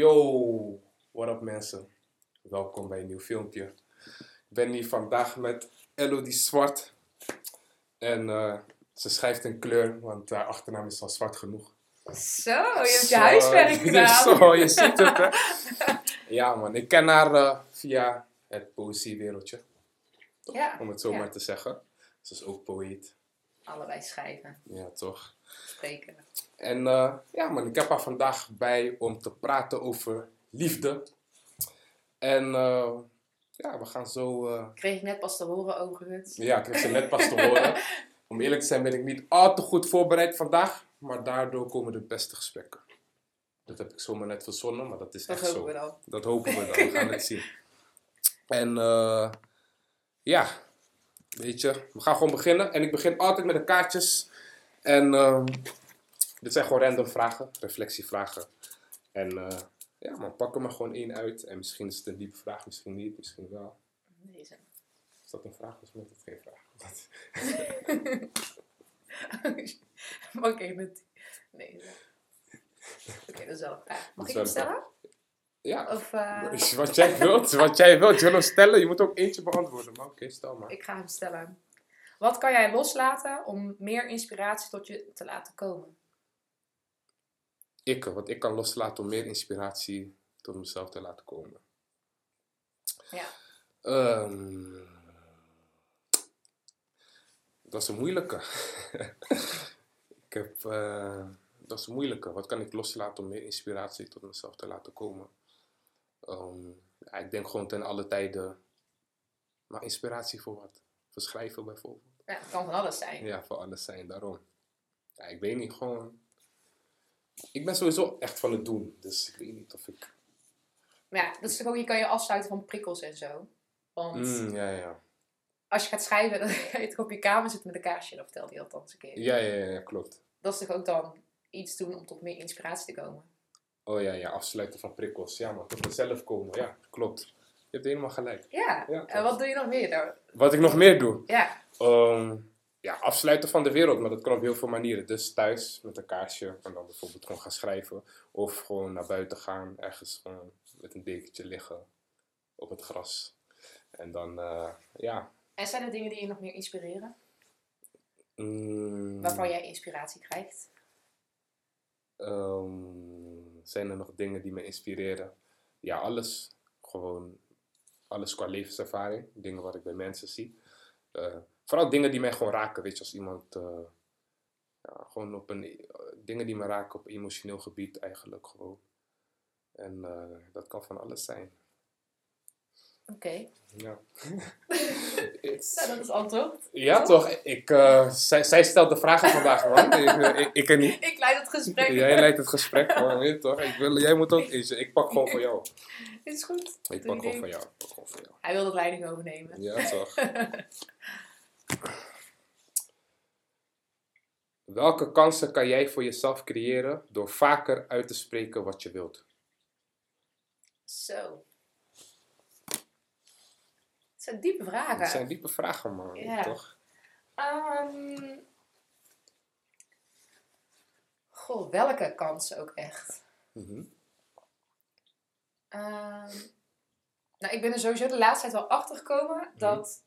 Yo, what up mensen? Welkom bij een nieuw filmpje. Ik ben hier vandaag met Elodie Zwart. En eh, ze schrijft in kleur, want haar achternaam is al zwart genoeg. Zo, je hebt je huiswerk gedaan. Zo, je ziet het hè. Ja man, ik ken haar eh, via het poëziewereldje, Ja, om het zo ja. maar te zeggen. Ze is ook poëet, allebei schrijven, ja toch. Spreken. En eh, ja man, ik heb haar vandaag bij om te praten over liefde. En eh, ja, we gaan zo... eh, Kreeg ik net pas te horen overigens. Ja, ik heb ze net pas te horen. Om eerlijk te zijn ben ik niet al te goed voorbereid vandaag. Maar daardoor komen de beste gesprekken. Dat heb ik zomaar net verzonnen, maar dat is Dat echt hopen zo. we dan. Dat hopen we dan. We gaan het zien. En ja, weet je, we gaan gewoon beginnen. En ik begin altijd met de kaartjes. En ehm, dit zijn gewoon random vragen, reflectievragen. En eh, ja, man, pak er maar gewoon één uit. En misschien is het een diepe vraag, misschien niet, misschien wel. Deze. Is dat een vraag of is dat geen vraag? Oké, met Nee. Oké, dat is wel een vraag. Mag ik hem stellen? Ja, Of eh, Wat jij wilt, wat jij wilt. Je wil hem stellen, je moet ook eentje beantwoorden. Maar oké, stel maar. ik ga hem stellen. Wat kan jij loslaten om meer inspiratie tot je te laten komen? Ik, wat ik kan loslaten om meer inspiratie tot mezelf te laten komen. Ja. Ehm, dat is een moeilijke. ik heb, eh, dat is een moeilijke. Wat kan ik loslaten om meer inspiratie tot mezelf te laten komen? Ehm, ja, ik denk gewoon ten alle tijden. Maar inspiratie voor wat? Voor schrijven bijvoorbeeld. Ja, het kan van alles zijn. Ja, voor alles zijn, daarom. Ja, ik weet niet, gewoon... Ik ben sowieso echt van het doen, dus ik weet niet of ik... Maar ja, dat is toch ook, je kan je afsluiten van prikkels en zo. Want Mm, ja, ja. als je gaat schrijven, dan ga je toch op je kamer zitten met een kaarsje. Dat vertelde hij althans een keer. Ja, ja, ja, klopt. Dat is toch ook dan iets doen om tot meer inspiratie te komen. Oh ja, ja, afsluiten van prikkels. Ja, maar tot mezelf komen, ja, klopt. Je hebt helemaal gelijk. Ja, Ja, en wat doe je nog meer daar? Wat ik nog meer doe? Ja, Ehm, ja, afsluiten van de wereld, maar dat kan op heel veel manieren. Dus thuis met een kaarsje en dan bijvoorbeeld gewoon gaan schrijven. Of gewoon naar buiten gaan, ergens gewoon met een dekentje liggen op het gras. En dan, eh, ja... en zijn er dingen die je nog meer inspireren? mm, Waarvan jij inspiratie krijgt? Ehm, zijn er nog dingen die me inspireren? Ja, alles. Gewoon alles qua levenservaring. Dingen wat ik bij mensen zie. Eh, vooral dingen die mij gewoon raken. Weet je, als iemand... eh, ja, gewoon op een... eh, dingen die me raken op emotioneel gebied eigenlijk gewoon. En eh, dat kan van alles zijn. Oké, Ja. nou, dat is antwoord. ja, toch? Ik, zij, zij stelt de vragen vandaag, man. ik, ik, ik niet. Ik leid het gesprek. Jij leidt het gesprek gewoon, weet je toch? Ik wil, jij moet ook eens. Ik pak gewoon voor jou. Is goed. Ik Doe pak gewoon voor jou. Pak gewoon voor jou. Hij wil de leiding overnemen. Ja, toch? Welke kansen kan jij voor jezelf creëren door vaker uit te spreken wat je wilt? Zo. Het zijn diepe vragen. Dat zijn diepe vragen, man. Ja. Toch? Ehm, goh, welke kansen ook echt? Mhm. Ehm, nou, ik ben er sowieso de laatste tijd wel achter gekomen dat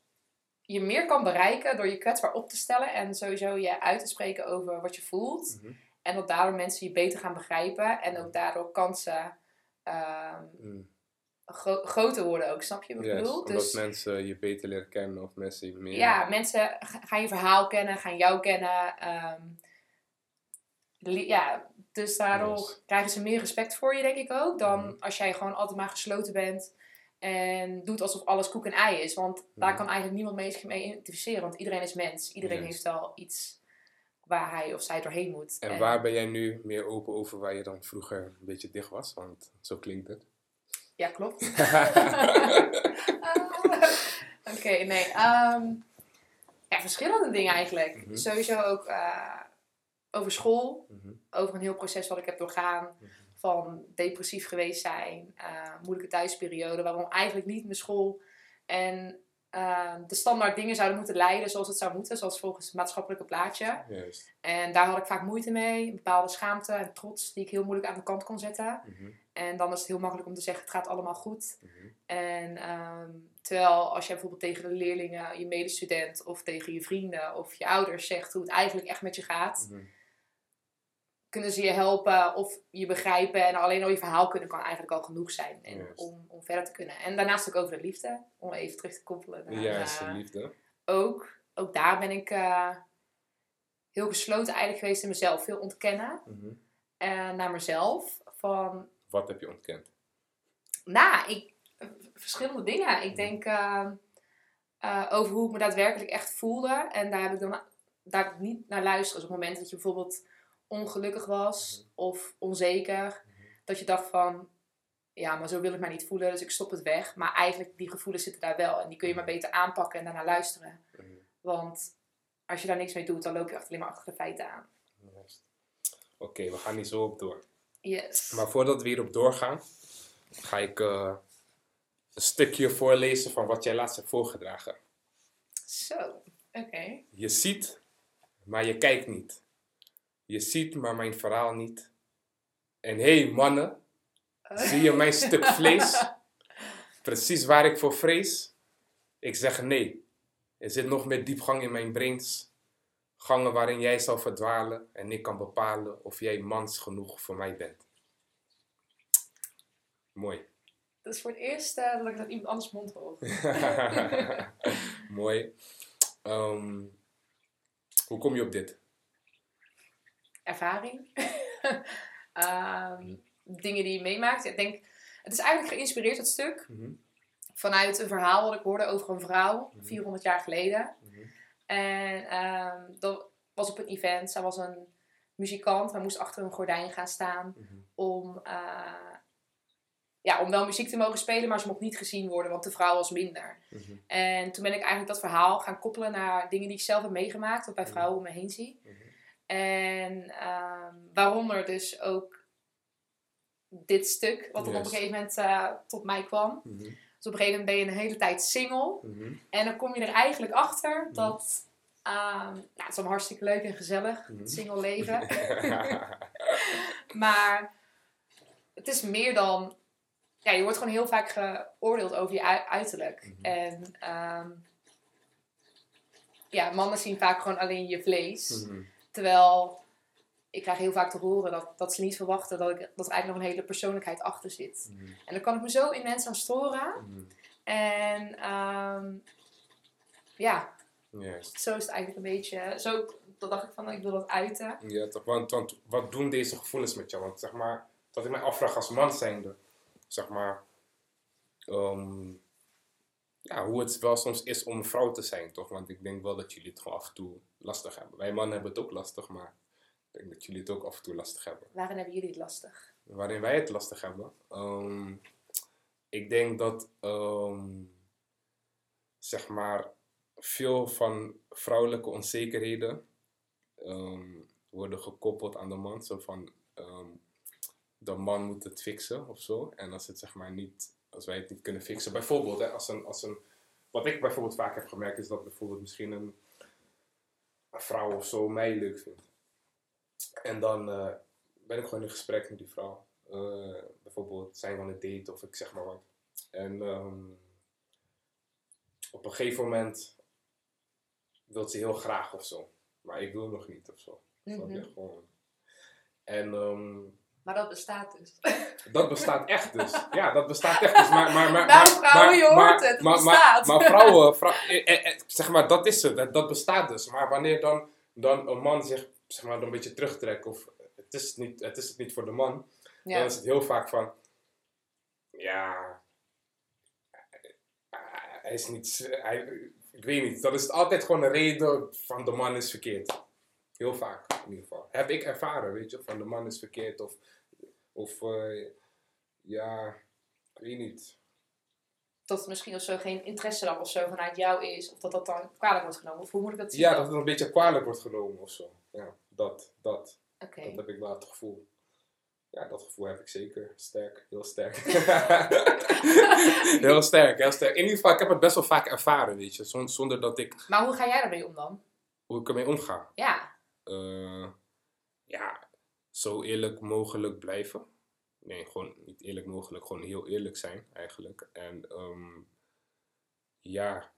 je meer kan bereiken door je kwetsbaar op te stellen en sowieso je uit te spreken over wat je voelt. Mhm. En dat daardoor mensen je beter gaan begrijpen en ook daardoor kansen Mm. gro- groter worden ook, snap je wat ik Yes, bedoel? omdat Dus mensen je beter leren kennen of mensen je meer... ja, mensen ga- gaan je verhaal kennen, gaan jou kennen. ehm, ja, dus daardoor Yes. krijgen ze meer respect voor je, denk ik ook, dan Mhm. als jij gewoon altijd maar gesloten bent en doet alsof alles koek en ei is. Want daar Mhm. kan eigenlijk niemand mee, zich mee identificeren, want iedereen is mens. Iedereen Yes. heeft wel iets waar hij of zij doorheen moet. En waar ben jij nu meer open over waar je dan vroeger een beetje dicht was? Want zo klinkt het. Ja, klopt. Oké, nee. ehm, ja, verschillende dingen eigenlijk. Mhm. Sowieso ook eh, over school. Mhm. Over een heel proces wat ik heb doorgaan. Van depressief geweest zijn. eh, moeilijke thuisperiode. Waarom eigenlijk niet mijn school en eh, de standaard dingen zouden moeten leiden zoals het zou moeten, zoals volgens het maatschappelijke plaatje. Juist. En daar had ik vaak moeite mee, een bepaalde schaamte en trots die ik heel moeilijk aan de kant kon zetten. Mhm, En dan is het heel makkelijk om te zeggen, het gaat allemaal goed. mhm. En ehm, terwijl als je bijvoorbeeld tegen de leerlingen, je medestudent of tegen je vrienden of je ouders zegt hoe het eigenlijk echt met je gaat, Mhm. Kunnen ze je helpen of je begrijpen. En alleen al je verhaal kunnen kan eigenlijk al genoeg zijn en om, om verder te kunnen. En daarnaast ook over de liefde, om even terug te koppelen naar Juist, eh, liefde. ook. Ook daar ben ik eh, heel gesloten eigenlijk geweest in mezelf. Veel ontkennen eh, naar mezelf. Van, Wat heb je ontkend? nou, ik, verschillende dingen. Ik Mhm. denk eh, eh, over hoe ik me daadwerkelijk echt voelde. En daar heb ik dan daar heb ik niet naar luisteren. Dus op het moment dat je bijvoorbeeld ongelukkig was Mhm. of onzeker, dat je dacht van, ja, maar zo wil ik mij niet voelen, dus ik stop het weg. Maar eigenlijk, die gevoelens zitten daar wel. En die kun je maar beter aanpakken en daarna luisteren. Mhm. Want als je daar niks mee doet, dan loop je echt alleen maar achter de feiten aan. Oké, we gaan hier zo op door. Yes. Maar voordat we hierop doorgaan, ga ik eh, een stukje voorlezen van wat jij laatst hebt voorgedragen. Zo, oké. Je ziet, maar je kijkt niet. Je ziet, maar mijn verhaal niet. En hé hey, mannen, zie je mijn stuk vlees? Precies waar ik voor vrees? Ik zeg nee. Er zit nog meer diepgang in mijn brains. Gangen waarin jij zal verdwalen en ik kan bepalen of jij mans genoeg voor mij bent. Mooi. Dat is voor het eerst eh, dat ik dat iemand anders mond hoor. Mooi. Ehm, hoe kom je op dit? Ervaring. Ehm, dingen die je meemaakt. Ik denk, het is eigenlijk geïnspireerd, het stuk, Mhm, vanuit een verhaal wat ik hoorde over een vrouw, Mhm. 400 jaar geleden. mhm, En ehm, dat was op een event. Zij was een muzikant. Hij moest achter een gordijn gaan staan mhm, om, eh, ja, om wel muziek te mogen spelen, maar ze mocht niet gezien worden, want de vrouw was minder. mhm, En toen ben ik eigenlijk dat verhaal gaan koppelen naar dingen die ik zelf heb meegemaakt, wat bij Mhm. vrouwen om me heen zie. mhm. En ehm, waaronder dus ook dit stuk, wat op een gegeven moment eh, tot mij kwam. Mhm, Dus op een gegeven moment ben je een hele tijd single. mhm, En dan kom je er eigenlijk achter Mhm. dat... ehm, nou, het is allemaal hartstikke leuk en gezellig, het single leven. maar het is meer dan... Ja, je wordt gewoon heel vaak geoordeeld over je ui- uiterlijk. En ehm, ja, mannen zien vaak gewoon alleen je vlees. Terwijl ik krijg heel vaak te horen dat, dat ze niet verwachten dat, ik, dat er eigenlijk nog een hele persoonlijkheid achter zit. mhm, En daar kan ik me zo immens aan storen. mhm. En ehm, ja, zo is het eigenlijk een beetje. Zo dan dacht ik van, ik wil dat uiten. Ja, toch? Want, want wat doen deze gevoelens met jou? Want zeg maar, dat ik mij afvraag als man zijnde, zeg maar, ehm, ja, hoe het wel soms is om een vrouw te zijn, toch? Want ik denk wel dat jullie het gewoon af en toe lastig hebben. Wij mannen hebben het ook lastig, maar ik denk dat jullie het ook af en toe lastig hebben. Waarin hebben jullie het lastig? Waarin wij het lastig hebben. Ehm, ik denk dat, ehm, zeg maar, veel van vrouwelijke onzekerheden ehm, worden gekoppeld aan de man. Zo van, de man moet het fixen of zo. En als het zeg maar niet, als wij het niet kunnen fixen. Bijvoorbeeld, hè, als een, als een, wat ik bijvoorbeeld vaak heb gemerkt is dat bijvoorbeeld misschien een, een vrouw of zo mij leuk vindt. En dan eh, ben ik gewoon in gesprek met die vrouw. Eh, bijvoorbeeld zijn we aan het date of ik zeg maar wat. En ehm, op een gegeven moment wil ze heel graag of zo. Maar ik wil nog niet of zo. Mhm. Gewoon. En ehm, Maar dat bestaat dus. dat bestaat echt dus. Ja, dat bestaat echt dus. Maar, maar, maar, Nou, maar, vrouwen, maar- je hoort het, het bestaat. Maar, vrouwen, vrou- eh, eh, eh, zeg maar, dat is het. Dat, dat bestaat dus. Maar wanneer dan, dan een man zich zeg maar, een beetje terugtrekt of het is, niet, het is niet voor de man, dan is het heel vaak van, ja, hij is niet, hij, ik weet niet. Dan is het altijd gewoon een reden van de man is verkeerd. Heel vaak, in ieder geval. Heb ik ervaren, weet je, van de man is verkeerd of, of eh, ja, ik weet niet. Dat misschien of zo geen interesse dan of zo vanuit jou is. Of dat dat dan kwalijk wordt genomen. Of hoe moet ik dat zien? Ja, dat het een beetje kwalijk wordt genomen of zo. Ja, dat, dat, dat heb ik wel het gevoel. Ja, dat gevoel heb ik zeker. Sterk, heel sterk. heel sterk, heel sterk. In ieder geval, ik heb het best wel vaak ervaren, weet je. Zon- Zonder dat ik, Maar hoe ga jij daarmee om dan? hoe ik ermee omga. Ja. Eh, ja, zo eerlijk mogelijk blijven. Nee, gewoon niet eerlijk mogelijk, gewoon heel eerlijk zijn eigenlijk. En ehm, ja,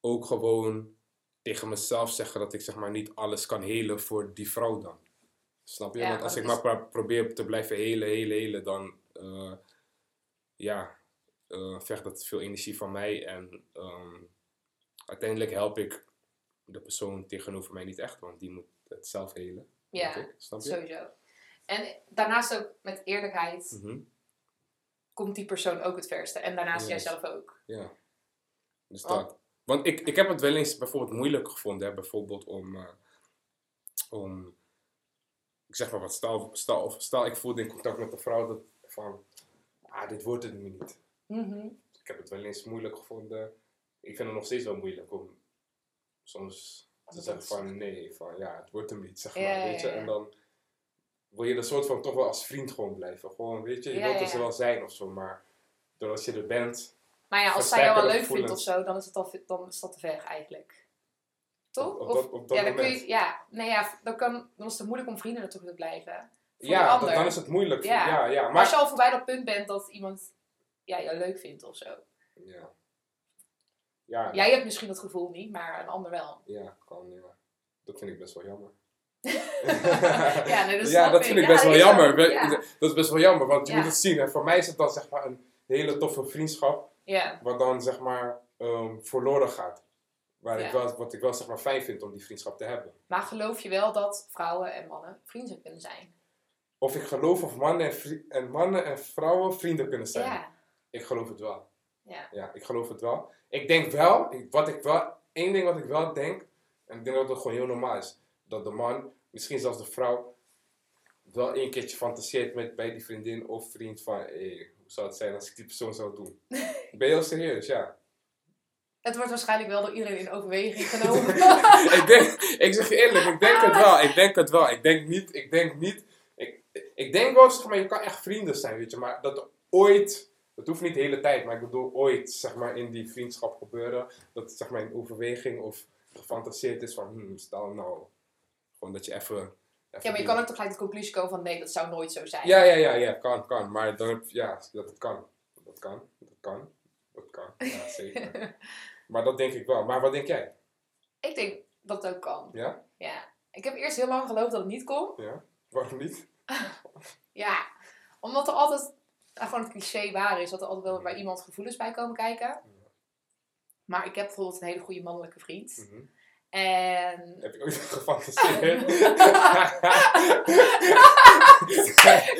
ook gewoon tegen mezelf zeggen dat ik zeg maar niet alles kan helen voor die vrouw dan. Snap je? Ja, Want als ik is- maar pro- probeer te blijven helen, helen, helen, dan eh, ja, eh vergt dat veel energie van mij. En ehm, uiteindelijk help ik de persoon tegenover mij niet echt, want die moet het zelf helen. Ja, ik. Sowieso. En daarnaast ook met eerlijkheid Mhm, komt die persoon ook het verste. En daarnaast Yes. jijzelf ook. Ja. Dus Oh. dat. Want ik, ik heb het wel eens bijvoorbeeld moeilijk gevonden, hè, bijvoorbeeld om, eh, om, ik zeg maar wat, stel, stel, of stel ik voelde in contact met een vrouw dat, van, ah, dit wordt het nu niet. Mhm. Ik heb het wel eens moeilijk gevonden. Ik vind het nog steeds wel moeilijk om soms Dat zeggen van, nee, van, ja, het wordt hem niet, zeg maar, ja, weet je. ja. En dan wil je er soort van toch wel als vriend gewoon blijven. Gewoon, weet je, je wilt er wel zijn of zo, maar doordat je er bent, Maar ja, als zij jou wel leuk vindt of zo, dan is, het al, dan is dat te ver eigenlijk. Toch? Op- op Of- dat- op dat ja, dan kun je, ja, nee, ja, dan, kan, dan is het moeilijk om vrienden natuurlijk te blijven. Voor Ja, dan, dan is het moeilijk. Ja. Ja, ja, ja. Maar Maar, als je al voorbij dat punt bent dat iemand ja, jou leuk vindt of zo. ja. Ja, Jij hebt misschien dat gevoel niet, maar een ander wel. ja, kan, ja. Dat vind ik best wel jammer. Ja, nee, dat ja, dat vind ik best wel jammer. ja. Dat is best wel jammer, want je moet het zien. Hè. Voor mij is het dan zeg maar een hele toffe vriendschap, Ja, wat dan zeg maar ehm, verloren gaat. Waar ik wel, wat ik wel zeg maar fijn vind om die vriendschap te hebben. maar geloof je wel dat vrouwen en mannen vrienden kunnen zijn? Of ik geloof of mannen en, en mannen en vrouwen vrienden kunnen zijn. Ja, Ik geloof het wel. Ja. Ja, ik geloof het wel. Ik denk wel, wat ik wel, één ding wat ik wel denk, en ik denk dat het gewoon heel normaal is, dat de man, misschien zelfs de vrouw, wel één keertje fantaseert met bij die vriendin of vriend van, hé, hoe zou het zijn als ik die persoon zou doen? ik ben heel serieus, ja. Het wordt waarschijnlijk wel door iedereen in overweging genomen. ik, denk, ik zeg je eerlijk, ik denk het wel, ik denk het wel. Ik denk niet, ik denk niet, ik, ik denk wel, zeg maar, je kan echt vrienden zijn, weet je, maar dat er ooit, dat hoeft niet de hele tijd, maar ik bedoel ooit, zeg maar, in die vriendschap gebeuren, dat het, zeg maar, in overweging of gefantaseerd is van, hmm, stel nou, gewoon dat je even... ja, maar je kan ook toch gelijk de conclusie komen van nee, dat zou nooit zo zijn. Ja, ja, ja, ja, kan, kan, maar dan heb ja, dat kan. Dat kan, dat kan, dat kan, ja, zeker. maar dat denk ik wel. Maar wat denk jij? Ik denk dat het ook kan. Ja? Ja. Ik heb eerst heel lang geloofd dat het niet kon. Ja? Waarom niet? Ja, omdat er altijd, nou, gewoon het cliché waar is, dat er altijd wel bij iemand gevoelens bij komen kijken. Maar ik heb bijvoorbeeld een hele goede mannelijke vriend. Mhm. En... Heb je ooit gefantaseerd?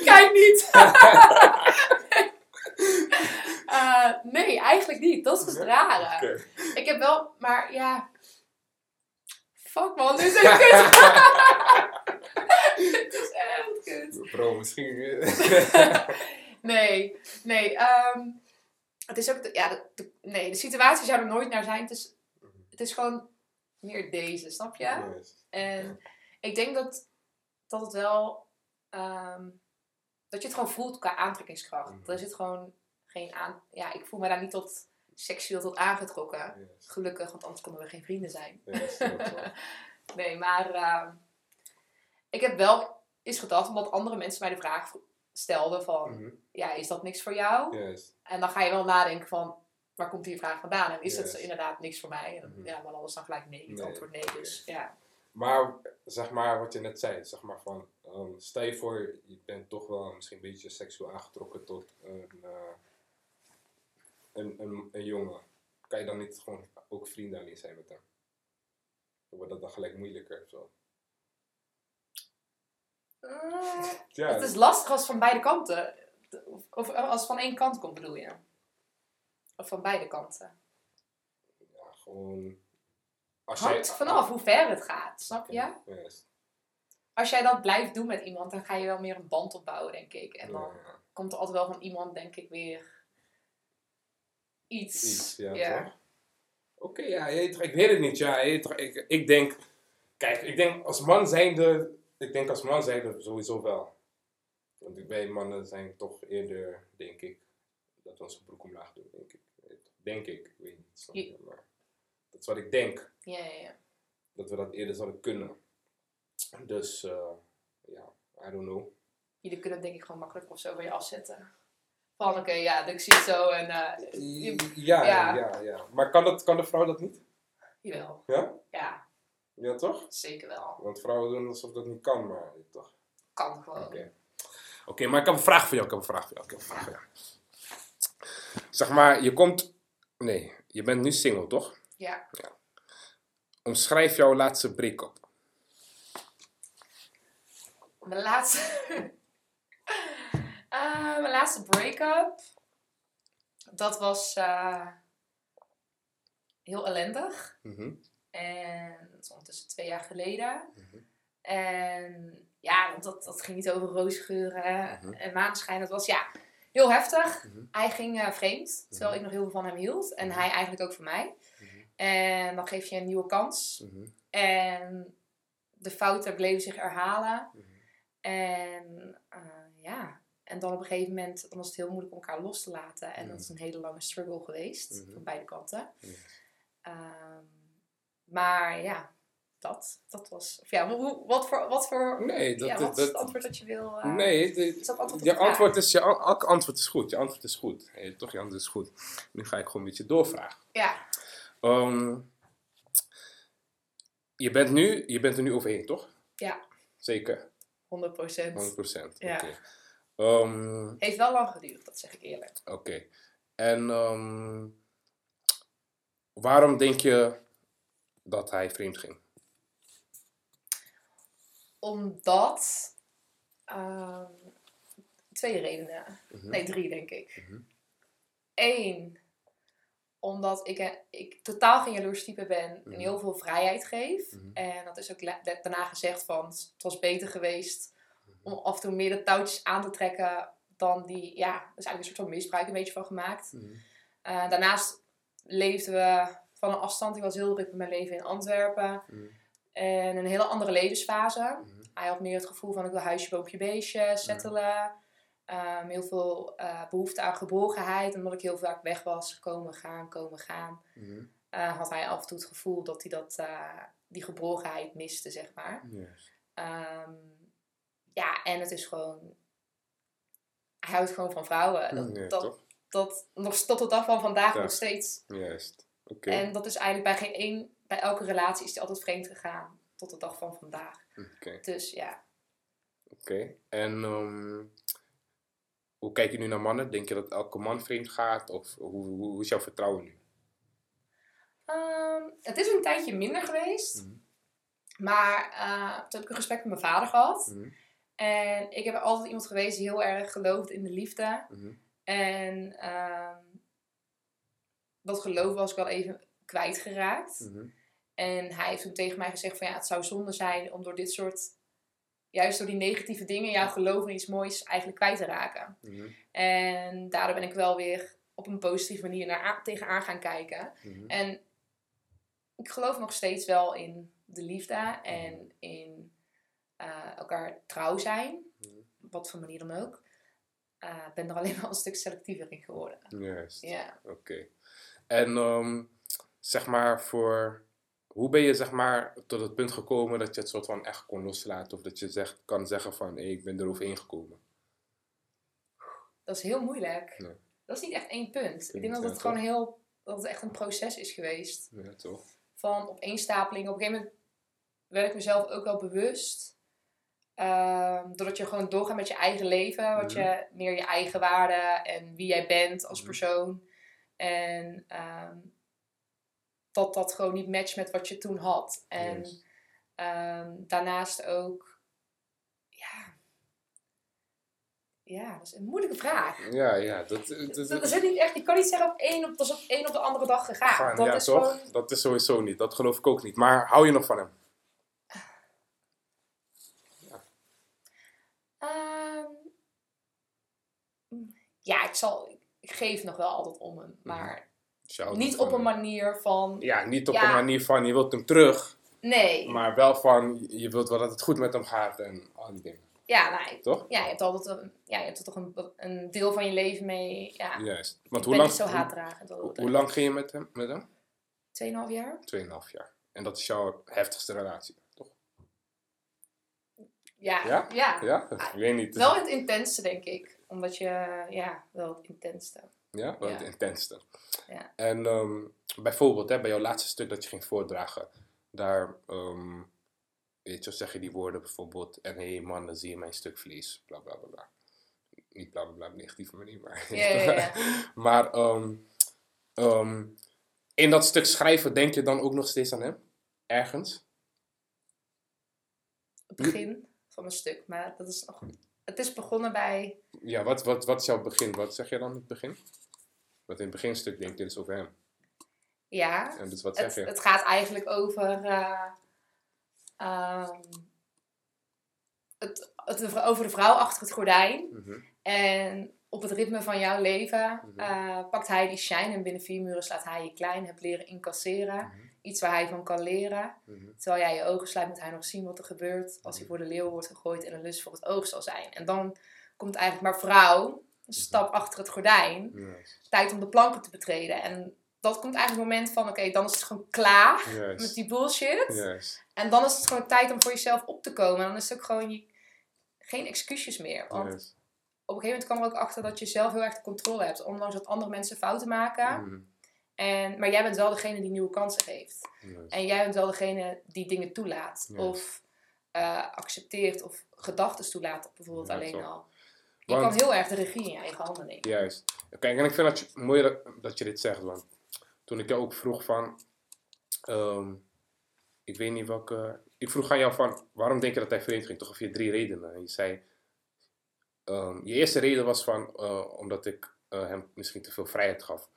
Kijk niet! Eh, nee, eigenlijk niet. Dat is dus het rare. Ik heb wel, maar ja... Fuck man, dit is echt kut. Het is echt kut. Bro, misschien... Nee, nee. ehm, het is ook... De, ja, de, de- nee, de situatie zou er nooit naar zijn. Het is, het is gewoon meer deze, snap je? Yes. En ik denk dat, dat het wel... ehm, dat je het gewoon voelt qua aantrekkingskracht. Mhm. Er zit gewoon geen aan... Ja, ik voel me daar niet tot seksueel tot aangetrokken. Yes. Gelukkig, want anders konden we geen vrienden zijn. Yes. Nee, maar ehm, ik heb wel eens gedacht, omdat andere mensen mij de vraag stelden van... Mhm. Ja, is dat niks voor jou? Yes. En dan ga je wel nadenken van, waar komt die vraag vandaan? En is Yes. het inderdaad niks voor mij? En, Mhm. Ja, maar anders dan gelijk nee, het Nee, antwoord nee. Dus ja. Maar zeg maar wat je net zei, zeg maar van, ehm, stel je voor, je bent toch wel misschien een beetje seksueel aangetrokken tot een, eh, een, een, een jongen. Kan je dan niet gewoon ook vrienden alleen zijn met hem? Dan wordt dat dan gelijk moeilijker of zo. Eh, Ja, het is lastig als van beide kanten. Of, of als het van één kant komt, bedoel je? Of van beide kanten. ja, gewoon... Als Hangt vanaf hoe ver het gaat, snap je? Yes. Als jij dat blijft doen met iemand, dan ga je wel meer een band opbouwen, denk ik. En dan Ja, komt er altijd wel van iemand, denk ik, weer iets. iets, ja, ja. Oké, ja, ik weet het niet, ja. ik, ik denk... Kijk, ik denk als man zijnde... Ik denk als man zijnde sowieso wel. Want wij mannen zijn toch eerder, denk ik, dat we onze broek omlaag doen, denk ik. Denk ik, ik weet niet. snap je? Maar dat is wat ik denk, Ja, ja, ja. dat we dat eerder zouden kunnen. Dus, eh, ja, I don't know. Jullie kunnen het denk ik gewoon makkelijk of zo bij je afzetten. Van oké, ja, ik zie het zo en eh je- Ja, ja. ja, ja, Maar kan, dat, kan de vrouw dat niet? jawel. Ja? Ja, Ja, toch? zeker wel. Want vrouwen doen alsof dat niet kan, maar toch? Kan gewoon. Oké. Oké, maar ik heb een vraag voor jou. Ik heb een vraag voor jou. Ik heb een vraag voor jou. Zeg maar, je komt... Nee, je bent nu single, toch? Ja. Omschrijf jouw laatste break-up. Mijn laatste... Eh, mijn laatste break-up. Dat was eh, heel ellendig. Mhm. En dat is ondertussen twee jaar geleden. Mhm. En ja, dat, dat ging niet over roosgeuren Mhm. en maneschijn. Dat was ja, heel heftig. Mhm. Hij ging eh, vreemd, terwijl Mhm. ik nog heel veel van hem hield. En hij eigenlijk ook van mij. En dan geef je een nieuwe kans. En de fouten bleven zich herhalen. En eh, ja, en dan op een gegeven moment dan was het heel moeilijk om elkaar los te laten. En dat is een hele lange struggle geweest, van beide kanten. Ehm, maar ja, dat, dat was... Of ja, hoe, wat voor... Wat voor Nee, dat, ja, dat, wat is het dat- antwoord dat je wil... eh, nee, de- Is dat antwoord je antwoord is, je, antwoord is goed. Je antwoord is goed. Hey, toch, je antwoord is goed. Nu ga ik gewoon een beetje doorvragen. Ja, Ehm, je, bent nu, je bent er nu overheen, toch? Ja. Zeker, 100 procent. 100%. Ja. Oké. Ehm, Heeft wel lang geduurd, dat zeg ik eerlijk. Oké. En ehm, waarom denk je dat hij vreemd ging? Omdat... ehm, twee redenen. Mhm. Nee, drie denk ik. Mhm. Eén, omdat ik, eh, ik totaal geen jaloers type ben Mhm. en heel veel vrijheid geef. Mhm. En dat is ook daarna gezegd van, het was beter geweest Mhm. om af en toe meer de touwtjes aan te trekken dan die, ja, er is eigenlijk een soort van misbruik een beetje van gemaakt. Mhm. Eh, daarnaast leefden we van een afstand. Ik was heel druk met mijn leven in Antwerpen. Mhm. En een hele andere levensfase. Hij had meer het gevoel van ik wil huisje, boompje, beestje, settelen. Ehm, heel veel eh, behoefte aan geborgenheid. Omdat ik heel vaak weg was, komen, gaan, komen, gaan. Mhm. eh, had hij af en toe het gevoel dat hij dat, eh, die geborgenheid miste, zeg maar. Yes. Ehm, ja, en het is gewoon... Hij houdt gewoon van vrouwen. Dat, Ja, dat, toch? dat nog tot de dag van vandaag Ja. nog steeds. Juist. En dat is eigenlijk bij geen één, bij elke relatie is hij altijd vreemd gegaan. Tot de dag van vandaag. Dus ja. Oké. En ehm, hoe kijk je nu naar mannen? Denk je dat elke man vreemd gaat? Of hoe, hoe, hoe is jouw vertrouwen nu? Ehm, het is een tijdje minder geweest. Mhm. Maar eh, toen heb ik een gesprek met mijn vader gehad. Mhm. En ik heb altijd iemand geweest die heel erg geloofde in de liefde. Mhm. En ehm, dat geloof was ik wel even kwijtgeraakt. Mhm. En hij heeft toen tegen mij gezegd van ja, het zou zonde zijn om door dit soort, juist door die negatieve dingen, jouw geloof in iets moois eigenlijk kwijt te raken. Mhm. En daardoor ben ik wel weer op een positieve manier naar aan- tegenaan gaan kijken. Mhm. En ik geloof nog steeds wel in de liefde en in eh, elkaar trouw zijn. Mhm. Op wat voor manier dan ook. Eh, Ik ben er alleen wel een stuk selectiever in geworden. Juist. Ja. Oké. En ehm, zeg maar voor. Hoe ben je zeg maar tot het punt gekomen dat je het soort van echt kon loslaten? Of dat je zegt, kan zeggen van hé, ik ben er overheen gekomen? Dat is heel moeilijk. Dat is niet echt één punt. Ik denk dat ja, het gewoon heel, dat het echt een proces is geweest. Ja, toch? Van opeenstapeling. Op een gegeven moment werd ik mezelf ook wel bewust. Ehm, doordat je gewoon doorgaat met je eigen leven. Wat je meer je eigen waarde en wie jij bent als persoon. En ehm, dat dat gewoon niet matcht met wat je toen had. En Yes. ehm, daarnaast ook... Ja... Ja, dat is een moeilijke vraag. Ja, ja. Dat, dat, Dat, dat, is niet echt, ik kan niet zeggen op één op, dat is op één op de andere dag gegaan. gaan, dat ja, is toch? gewoon. Dat is sowieso niet. Dat geloof ik ook niet. Maar hou je nog van hem? ehm, ja, ik zal. Ik geef nog wel altijd om hem. Maar Niet op van een manier van. Ja, niet op Ja. een manier van je wilt hem terug. Nee. Maar wel van je wilt wel dat het goed met hem gaat en al die dingen. Ja, nou, Toch? ja, je hebt altijd een, ja, je hebt er toch een, een deel van je leven mee. Ja, Juist. ik Want hoe lang, zo hoe, haatdragend. hoe, hoe lang ging je met hem? Met hem? 2,5 jaar? 2,5 jaar. En dat is jouw heftigste relatie, toch? Ja, Ja? ja. Ja? Ik weet niet. Wel het intenste, denk ik. Omdat je, ja, wel het intenste. Ja, wel het intenste. Ja. En ehm, bijvoorbeeld, hè, bij jouw laatste stuk dat je ging voordragen, daar, weet je, zeg je die woorden bijvoorbeeld, en hé hey man, dan zie je mijn stuk vlees, bla bla bla. bla. Niet bla bla bla, negatieve manier, maar. Ja, ja, ja. maar ehm, in dat stuk schrijven, denk je dan ook nog steeds aan hem? Ergens? Het begin van mijn stuk. Maar dat is nog... Het is begonnen bij... Ja, wat, wat, wat is jouw begin? Wat zeg je dan in het begin? Want in het beginstuk denk je dus over hem. Ja, En dus wat zeg het, je? het gaat eigenlijk over... eh, ehm, het, het, over de vrouw achter het gordijn. Mhm. En op het ritme van jouw leven Mhm. eh, pakt hij die shine en binnen vier muren slaat hij je klein. Heb leren incasseren. Mhm. Iets waar hij van kan leren. Mhm. Terwijl jij je ogen sluit, moet hij nog zien wat er gebeurt als hij voor de leeuw wordt gegooid en een lust voor het oog zal zijn. En dan komt eigenlijk maar vrouw, een stap achter het gordijn, tijd om de planken te betreden. En dat komt eigenlijk het moment van, oké, dan is het gewoon klaar met die bullshit. En dan is het gewoon tijd om voor jezelf op te komen. En dan is het ook gewoon je, geen excuses meer. Want op een gegeven moment kwam er ook achter dat je zelf heel erg de controle hebt. Ondanks dat andere mensen fouten maken. Mhm. En, maar jij bent wel degene die nieuwe kansen geeft. En jij bent wel degene die dingen toelaat. Of eh, accepteert. Of gedachten toelaat. Bijvoorbeeld Ja, alleen al. Je Want- kan heel erg de regie in je eigen handen nemen. Juist. Kijk, en ik vind je, mooi dat, dat je dit zegt, want toen ik jou ook vroeg van, ehm, ik weet niet welke, ik vroeg aan jou van, waarom denk je dat hij vreemd ging? Toch of je drie redenen. En je zei, ehm, je eerste reden was van, eh, omdat ik eh, hem misschien te veel vrijheid gaf.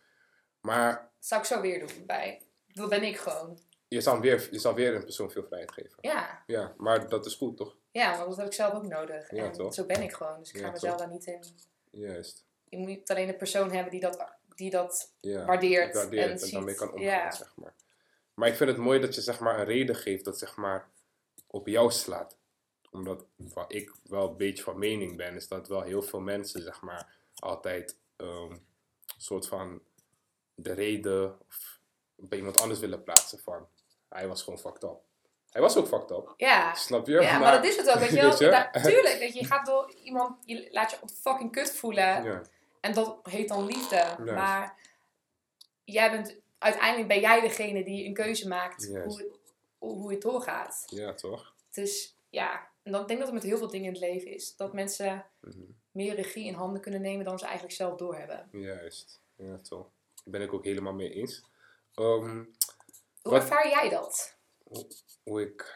Maar zou ik zo weer doen. Bij, dat ben ik gewoon. je zal, weer, je zal weer een persoon veel vrijheid geven. Ja. Ja, maar dat is goed, toch? ja, want dat heb ik zelf ook nodig. Ja, en toch? zo ben ik gewoon. Dus ik ga Ja, mezelf daar niet in. Juist. Je moet alleen een persoon hebben die dat, die dat Ja. waardeert. waardeert en en, ziet. daarmee kan omgaan, zeg maar. Maar ik vind het mooi dat je zeg maar een reden geeft dat zeg maar op jou slaat. Omdat wat ik wel een beetje van mening ben, is dat wel heel veel mensen zeg maar altijd ehm, een soort van de reden of bij iemand anders willen plaatsen van hij was gewoon fucked up. Hij was ook fucked up, Ja. snap je? Ja, maar, dat is het ook, weet je wel. Weet je? Da- tuurlijk, weet je, gaat door iemand, je laat je fucking kut voelen. Ja, En dat heet dan liefde. Maar jij bent, uiteindelijk ben jij degene die een keuze maakt hoe, het- hoe, het doorgaat. ja, toch? Dus ja, en dan ik denk dat het met heel veel dingen in het leven is. Dat mensen Mhm. meer regie in handen kunnen nemen dan ze eigenlijk zelf doorhebben. Juist, ja, toch? Ben ik ook helemaal mee eens. Ehm, Hoe Wat- ervaar jij dat? hoe ik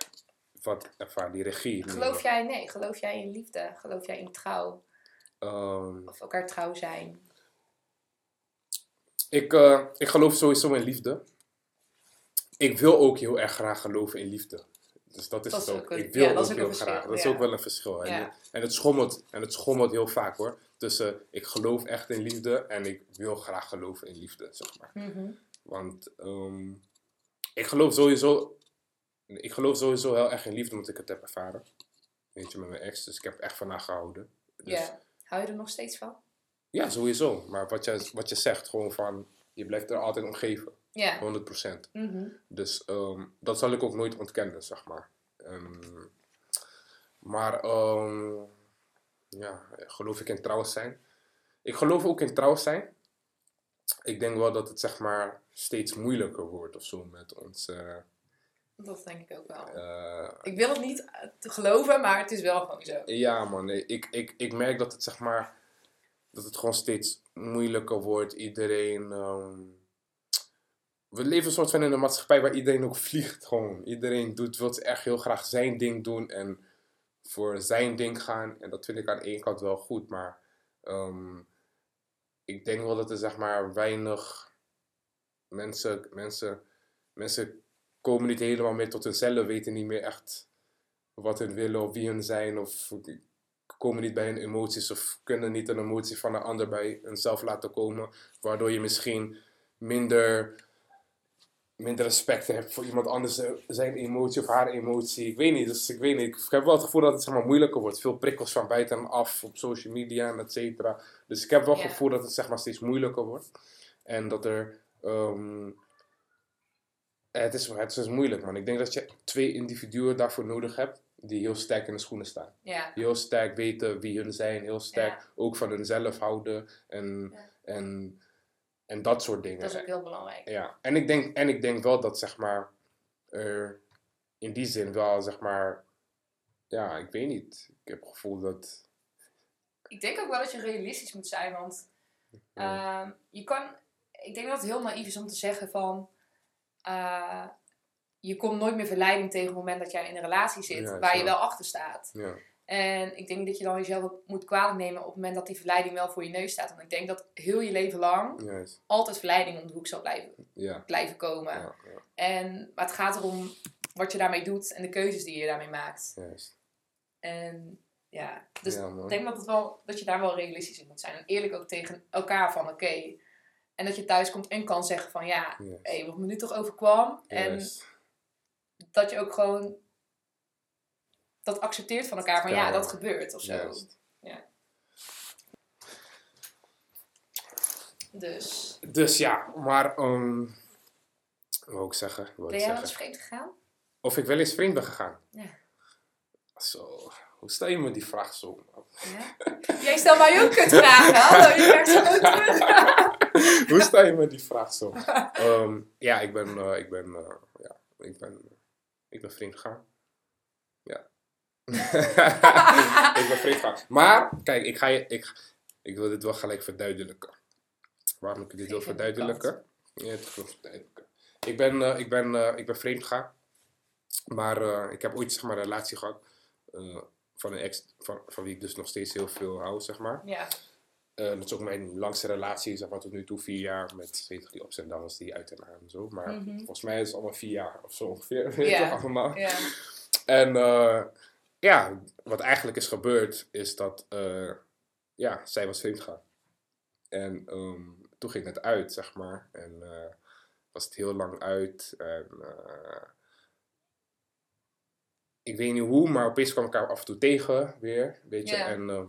wat ervaar, die regie. Geloof jij, nee, geloof jij in liefde? Geloof jij in trouw? Ehm, Of elkaar trouw zijn? ik, eh, ik geloof sowieso in liefde. Ik wil ook heel erg graag geloven in liefde. Dus dat is Dat het ook. een- ik wil ja, ook heel graag. Dat is ook wel een verschil. En, Ja. en, het schommelt, en het schommelt heel vaak hoor. Tussen ik geloof echt in liefde en ik wil graag geloven in liefde, zeg maar. Mhm. Want ehm, ik geloof sowieso. Ik geloof sowieso heel erg in liefde omdat ik het heb ervaren. Weet je, met mijn ex. Dus ik heb echt van haar gehouden. Dus, Ja. Hou je er nog steeds van? Ja, sowieso. Maar wat je, wat je zegt, gewoon van, je blijft er altijd om geven. Ja. 100%. Mhm. Dus ehm, dat zal ik ook nooit ontkennen, zeg maar. Ehm, maar, ehm, ja, geloof ik in trouw zijn? Ik geloof ook in trouw zijn. Ik denk wel dat het, zeg maar, steeds moeilijker wordt of zo met ons. eh, Dat denk ik ook wel. eh, Ik wil het niet eh, te geloven, maar het is wel gewoon zo. Ja, man. nee, Ik, ik, ik merk dat het zeg maar. Dat het gewoon steeds moeilijker wordt. Iedereen. ehm, we leven een soort van in een maatschappij waar iedereen ook vliegt. Gewoon. Iedereen doet, wil echt heel graag zijn ding doen. En voor zijn ding gaan. En dat vind ik aan de kant wel goed. Maar ehm, ik denk wel dat er zeg maar weinig mensen. Mensen, mensen komen niet helemaal meer tot hunzelf. Weten niet meer echt wat hun willen of wie hun zijn of komen niet bij hun emoties of kunnen niet een emotie van een ander bij hunzelf laten komen, waardoor je misschien minder, minder respect heb voor iemand anders eh, zijn emotie of haar emotie. Ik weet niet, dus ik weet niet. Ik heb wel het gevoel dat het zeg maar, moeilijker wordt. Veel prikkels van buitenaf op social media en et cetera. Dus ik heb wel het gevoel dat het zeg maar, steeds moeilijker wordt. En dat er... ehm, het, is, het is moeilijk, man. Ik denk dat je twee individuen daarvoor nodig hebt die heel sterk in de schoenen staan. Ja. Heel sterk weten wie hun zijn, heel sterk Ja. ook van hunzelf houden en, Ja. en, en dat soort dingen. Dat is ook heel belangrijk. Ja, en ik denk, en ik denk wel dat zeg maar in die zin wel zeg maar, ja, ik weet niet. Ik heb het gevoel dat. Ik denk ook wel dat je realistisch moet zijn, want ehm, je kan, ik denk dat het heel naïef is om te zeggen van, eh, je komt nooit meer verleiding tegen op het moment dat jij in een relatie zit, Ja, waar je wel achter staat. Ja, En ik denk dat je dan jezelf ook moet kwalijk nemen op het moment dat die verleiding wel voor je neus staat. Want ik denk dat heel je leven lang altijd verleiding om de hoek zal blijven, Ja, blijven komen. ja, ja, En, maar het gaat erom wat je daarmee doet en de keuzes die je daarmee maakt. En ja, dus ik denk dat, het wel, dat je daar wel realistisch in moet zijn. En eerlijk ook tegen elkaar van oké. En dat je thuis komt en kan zeggen van ja, Juist. hé, wat me nu toch overkwam. En dat je ook gewoon dat accepteert van elkaar van ja, Ja. dat gebeurt of zo. Juist. Dus, Dus ja, maar, um, wat wil ik zeggen? Wil ben jij wel eens vreemd gegaan? Of ik wel eens vreemd ben gegaan? Ja. Zo, hoe stel je me die vraag zo? Ja? Jij stelt mij ook kutvragen. Hallo, je krijgt ze gewoon terug. Hoe stel je me die vraag zo? Ehm, ja, ik ben, eh, ik ben, eh, ja, ik ben, ik ben vreemd gegaan. Ik ben vreemd gegaan. Maar, kijk, ik ga je, ik, ik wil dit wel gelijk verduidelijken. Waarom ik dit wil verduidelijken? Ja, het wil verduidelijken. Ik ben, eh, ik ben, eh, ik ben vreemd gegaan. Maar eh, ik heb ooit, zeg maar, een relatie gehad. eh, van een ex, van, van wie ik dus nog steeds heel veel hou, zeg maar. Ja, dat is ook mijn langste relatie, zeg maar tot nu toe, vier jaar met weet die ups en downs, die uit en aan en zo. Maar Mhm. volgens mij is het allemaal vier jaar of zo ongeveer, Ja. toch allemaal. ja. En eh, ja, wat eigenlijk is gebeurd, is dat, eh, ja, zij was vreemd gegaan. En ehm, toen ging het uit, zeg maar. En eh, was het heel lang uit. En eh, ik weet niet hoe, maar opeens kwam ik elkaar af en toe tegen weer, weet je. Ja. En ehm,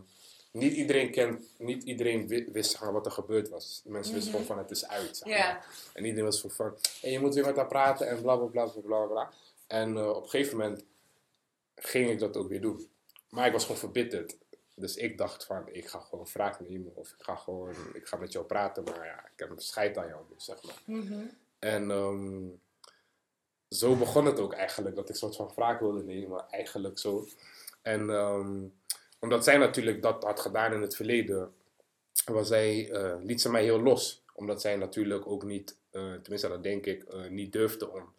niet iedereen kent, niet iedereen wi- wist wat er gebeurd was. Mensen wisten Mhm. gewoon van het is uit, zeg maar. En iedereen was zo van, hey, je moet weer met haar praten en bla bla bla bla bla. bla. En op een gegeven moment ging ik dat ook weer doen. Maar ik was gewoon verbitterd. Dus ik dacht van, ik ga gewoon wraak nemen. Of ik ga gewoon, ik ga met jou praten. Maar ja, ik heb een scheid aan jou, dus zeg maar. Mhm. En ehm, zo begon het ook eigenlijk. Dat ik soort van wraak wilde nemen, eigenlijk zo. En ehm, omdat zij natuurlijk dat had gedaan in het verleden, was zij, eh, liet ze mij heel los. Omdat zij natuurlijk ook niet, eh, tenminste dat denk ik, eh, niet durfde om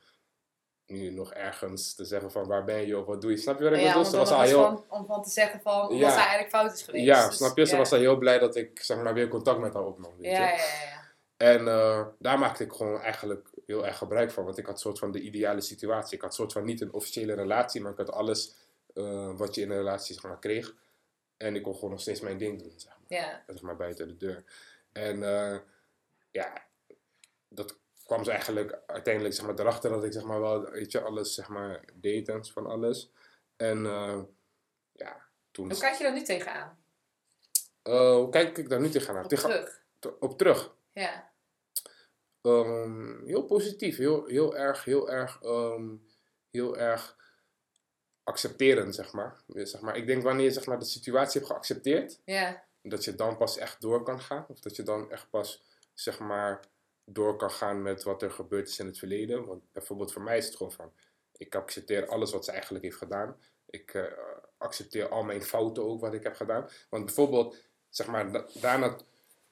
nu nog ergens te zeggen van waar ben je of wat doe je. Snap je wat ik Ja, bedoel? Ze was al heel... van, om van te zeggen van Ja. wat zij eigenlijk fout is geweest. Ja, Dus, snap je? Ze was al heel blij dat ik zeg maar, weer contact met haar opnam. Weet Ja, je? ja, ja. ja. En eh, daar maakte ik gewoon eigenlijk heel erg gebruik van. Want ik had soort van de ideale situatie. Ik had soort van niet een officiële relatie, maar ik had alles eh, wat je in een relatie zeg maar, kreeg. En ik kon gewoon nog steeds mijn ding doen, zeg maar, zeg maar buiten de deur. En eh, ja, dat kwam ze eigenlijk uiteindelijk zeg maar, erachter dat ik zeg maar, wel weet je, alles zeg maar, deed en van alles. En eh, ja, toen... Hoe kijk je daar nu tegenaan? Eh, hoe kijk ik daar nu tegenaan? Op Tegen, terug. op terug. Ja. Ehm, heel positief, heel, heel erg, heel erg, ehm, heel erg accepterend, zeg maar. Zeg maar. Ik denk wanneer je zeg maar, de situatie hebt geaccepteerd, Ja. dat je dan pas echt door kan gaan. Of dat je dan echt pas, zeg maar, door kan gaan met wat er gebeurd is in het verleden. Want bijvoorbeeld voor mij is het gewoon van, ik accepteer alles wat ze eigenlijk heeft gedaan. Ik eh, accepteer al mijn fouten ook wat ik heb gedaan. Want bijvoorbeeld, zeg maar, da- daarna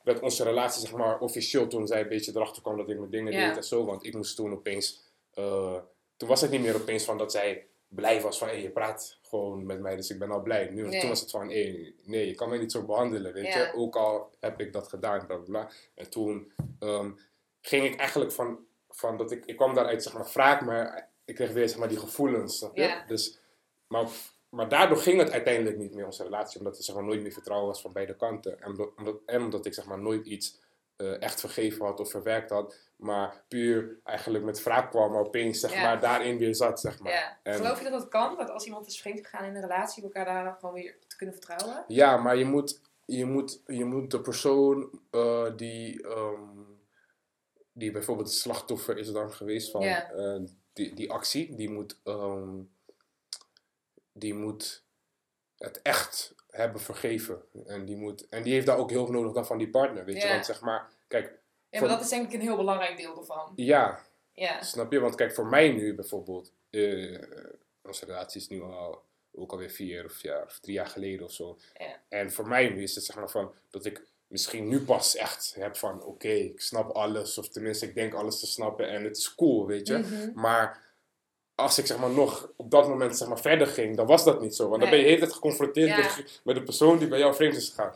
werd onze relatie, zeg maar, officieel toen zij een beetje erachter kwam dat ik mijn dingen deed en zo. Want ik moest toen opeens, eh, toen was het niet meer opeens van dat zij blij was van, hé, je praat gewoon met mij, dus ik ben al blij. Nu, Nee. Toen was het van, hé, nee, je kan mij niet zo behandelen, weet je. Ook al heb ik dat gedaan, bla, bla, bla. En toen ehm, ging ik eigenlijk van, van dat ik, ik kwam daaruit, zeg maar, wraak, maar ik kreeg weer, zeg maar, die gevoelens? Ja. Dus, maar, maar daardoor ging het uiteindelijk niet meer, onze relatie, omdat er, zeg maar, nooit meer vertrouwen was van beide kanten. En omdat, en omdat ik, zeg maar, nooit iets eh, echt vergeven had of verwerkt had. Maar puur eigenlijk met wraak kwam, maar opeens zeg Ja. maar, daarin weer zat, zeg maar. Ja. En- Geloof je dat dat kan? Dat als iemand is vreemd gegaan in een relatie, elkaar daar gewoon weer te kunnen vertrouwen? Ja, maar je moet, je moet, je moet de persoon eh, die, ehm, die bijvoorbeeld het slachtoffer is dan geweest van eh, die, die actie, die moet, ehm, die moet het echt hebben vergeven. En die, moet, en die heeft daar ook hulp nodig dan van die partner, weet je. Want zeg maar, kijk, Ja, Voor- maar dat is denk ik een heel belangrijk deel ervan. ja, Ja. Snap je? Want kijk, voor mij nu bijvoorbeeld, eh, onze relatie is nu al ook alweer vier of, jaar, of drie jaar geleden of zo. En voor mij nu is het zeg maar van dat ik misschien nu pas echt heb van oké, ik snap alles. Of tenminste, ik denk alles te snappen en het is cool, weet je. Mhm. Maar als ik zeg maar nog op dat moment zeg maar verder ging, dan was dat niet zo. Want dan ben je de Nee. hele tijd geconfronteerd Ja. met, met de persoon die bij jou vreemd is gegaan.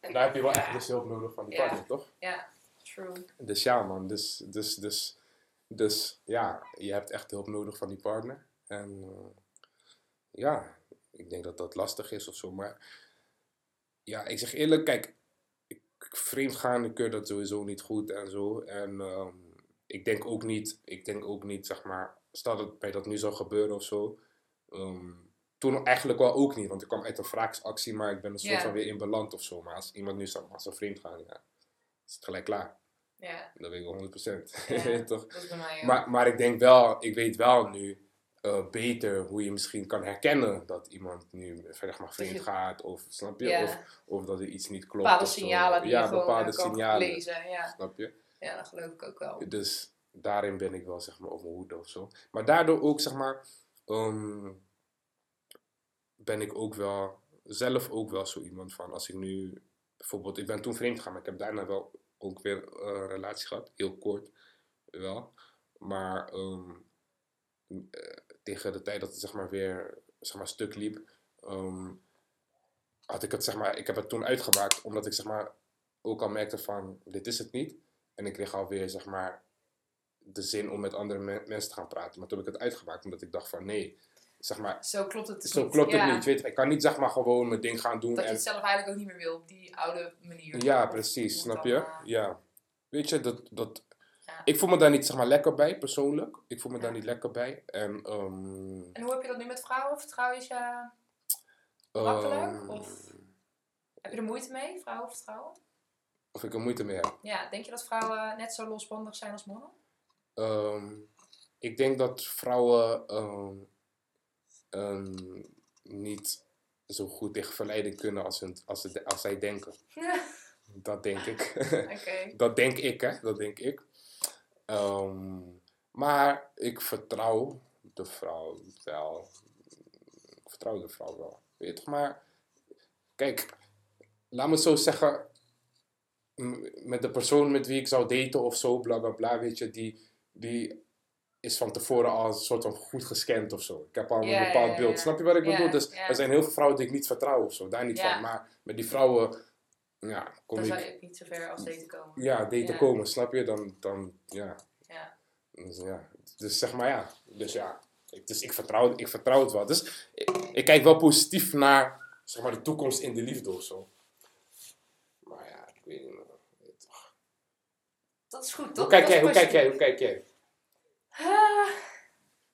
En daar heb je wel echt dus hulp nodig van die Ja. partner, toch? Ja, true. Dus ja, man. Dus, dus, dus, dus ja, je hebt echt hulp nodig van die partner. En eh, ja, ik denk dat dat lastig is of zo. Maar ja, ik zeg eerlijk, kijk, ik, vreemd gaan, ik keur dat sowieso niet goed en zo. En ehm, ik denk ook niet, ik denk ook niet, zeg maar, stel dat bij dat nu zou gebeuren of zo. ehm, toen eigenlijk wel ook niet, want ik kwam uit een wraaksactie, maar ik ben er soort van weer in beland of zo. Maar als iemand nu zou, zou vreemd gaan, ja, is het gelijk klaar. Ja, Dat weet ik wel 100%. Ja. Toch? Maar, maar ik denk wel, ik weet wel nu eh, beter hoe je misschien kan herkennen dat iemand nu zeg maar vreemd gaat. Of snap je? Ja. Of, of dat er iets niet klopt. bepaalde of zo. signalen die ja, je gewoon bepaalde eh, kan signalen. lezen. Ja. Snap je? ja, dat geloof ik ook wel. Dus daarin ben ik wel zeg maar op mijn hoede of zo. Maar daardoor ook zeg maar, ehm, ben ik ook wel, zelf ook wel zo iemand van, als ik nu, bijvoorbeeld, ik ben toen vreemd gegaan, maar ik heb daarna wel ook weer eh, een relatie gehad, heel kort wel. Maar ehm, eh, tegen de tijd dat het zeg maar weer zeg maar, stuk liep, ehm, had ik het zeg maar, ik heb het toen uitgemaakt, omdat ik zeg maar ook al merkte van, dit is het niet. En ik kreeg alweer zeg maar de zin om met andere me- mensen te gaan praten. Maar toen heb ik het uitgemaakt, omdat ik dacht van nee, zeg maar, Zo klopt het zo niet. klopt het Ja. niet. Weet ik kan niet zeg maar gewoon mijn ding gaan doen. Dat je het zelf eigenlijk ook niet meer wil op die oude manier. ja, precies, snap je? eh, Ja. Weet je, dat, dat. Ik voel me daar niet zeg maar lekker bij, persoonlijk. Ik voel me daar niet lekker bij. En, ehm, En hoe heb je dat nu met vrouwen? Vertrouw je ze? Makkelijk, ehm, of- Heb je er moeite mee, vrouwen vertrouwen? of ik er moeite mee heb. Ja, denk je dat vrouwen net zo losbandig zijn als mannen? Ehm, ik denk dat vrouwen niet zo goed tegen verleiding kunnen als, hun, als, ze, als zij denken. Dat denk ik. Dat denk ik, hè. Dat denk ik. Ehm, maar ik vertrouw de vrouw wel. Ik vertrouw de vrouw wel. Weet je? Maar kijk, laat me zo zeggen. Met de persoon met wie ik zou daten of zo, bla bla bla, weet je, die, die is van tevoren al een soort van goed gescand of zo. Ik heb al een bepaald beeld. Snap je wat ik bedoel? Dus er zijn heel veel vrouwen die ik niet vertrouw of zo, daar niet van. Maar met die vrouwen, ja, kom Dan ik. zou je niet zo ver als daten komen. Ja, daten Ja. komen, snap je? Dan, dan ja. Ja. Dus, ja. dus zeg maar ja. Dus ja, ik, dus ik, vertrouw, ik vertrouw het wel. Dus ik, ik kijk wel positief naar zeg maar, de toekomst in de liefde of zo. Maar ja, ik weet niet. Dat is goed, toch? Hoe kijk jij? Hoe kijk positief. jij? Hoe kijk jij? Ah,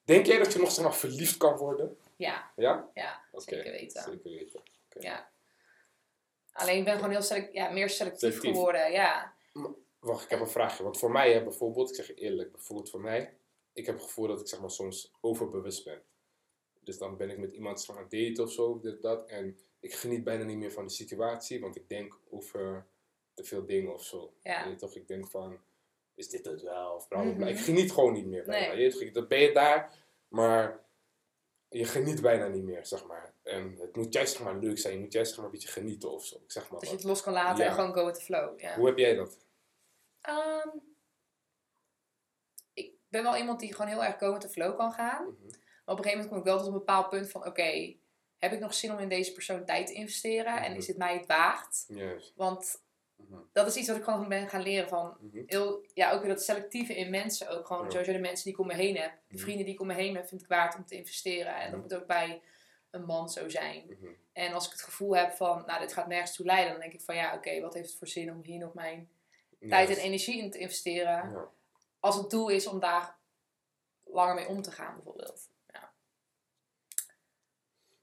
Denk jij dat je nog zeg maar, verliefd kan worden? ja, Ja? ja, Oké, zeker weten. Zeker weten. Ja. Alleen ik ben gewoon heel select, ja, meer selectief Selectief. geworden, ja. Wacht, ik heb een vraagje. Want voor mij, hè, bijvoorbeeld, ik zeg je eerlijk, bijvoorbeeld voor mij, ik heb het gevoel dat ik zeg maar soms overbewust ben. Dus dan ben ik met iemand zeg aan het daten of zo, dit, dat. En ik geniet bijna niet meer van de situatie, want ik denk over te veel dingen of zo. Ja. Weet je toch, ik denk van, is dit het wel? Of bla, bla, bla. Mhm. Ik geniet gewoon niet meer bijna. Nee. Je ik- dan ben je daar, maar je geniet bijna niet meer, zeg maar. En het moet juist zeg maar, leuk zijn, je moet juist zeg maar, een beetje genieten of zo. Ik zeg maar Dat je het los kan laten Ja. en gewoon go with the flow. Ja. Hoe heb jij dat? Ehm, ik ben wel iemand die gewoon heel erg go with the flow kan gaan. Mhm. Maar op een gegeven moment kom ik wel tot een bepaald punt van... Oké, heb ik nog zin om in deze persoon tijd te investeren? En Mhm. is het mij het waard? Juist. Want. Dat is iets wat ik gewoon ben gaan leren van... Mhm. Heel, ja, ook weer dat selectieve in mensen. Ook gewoon sowieso de mensen die ik om me heen heb. De Mhm. vrienden die ik om me heen heb, vind ik waard om te investeren. En dat Mhm. moet ook bij een man zo zijn. Mhm. En als ik het gevoel heb van, nou, dit gaat nergens toe leiden, dan denk ik van, ja, oké, wat heeft het voor zin om hier nog mijn tijd en energie in te investeren. Als het doel is om daar langer mee om te gaan, bijvoorbeeld.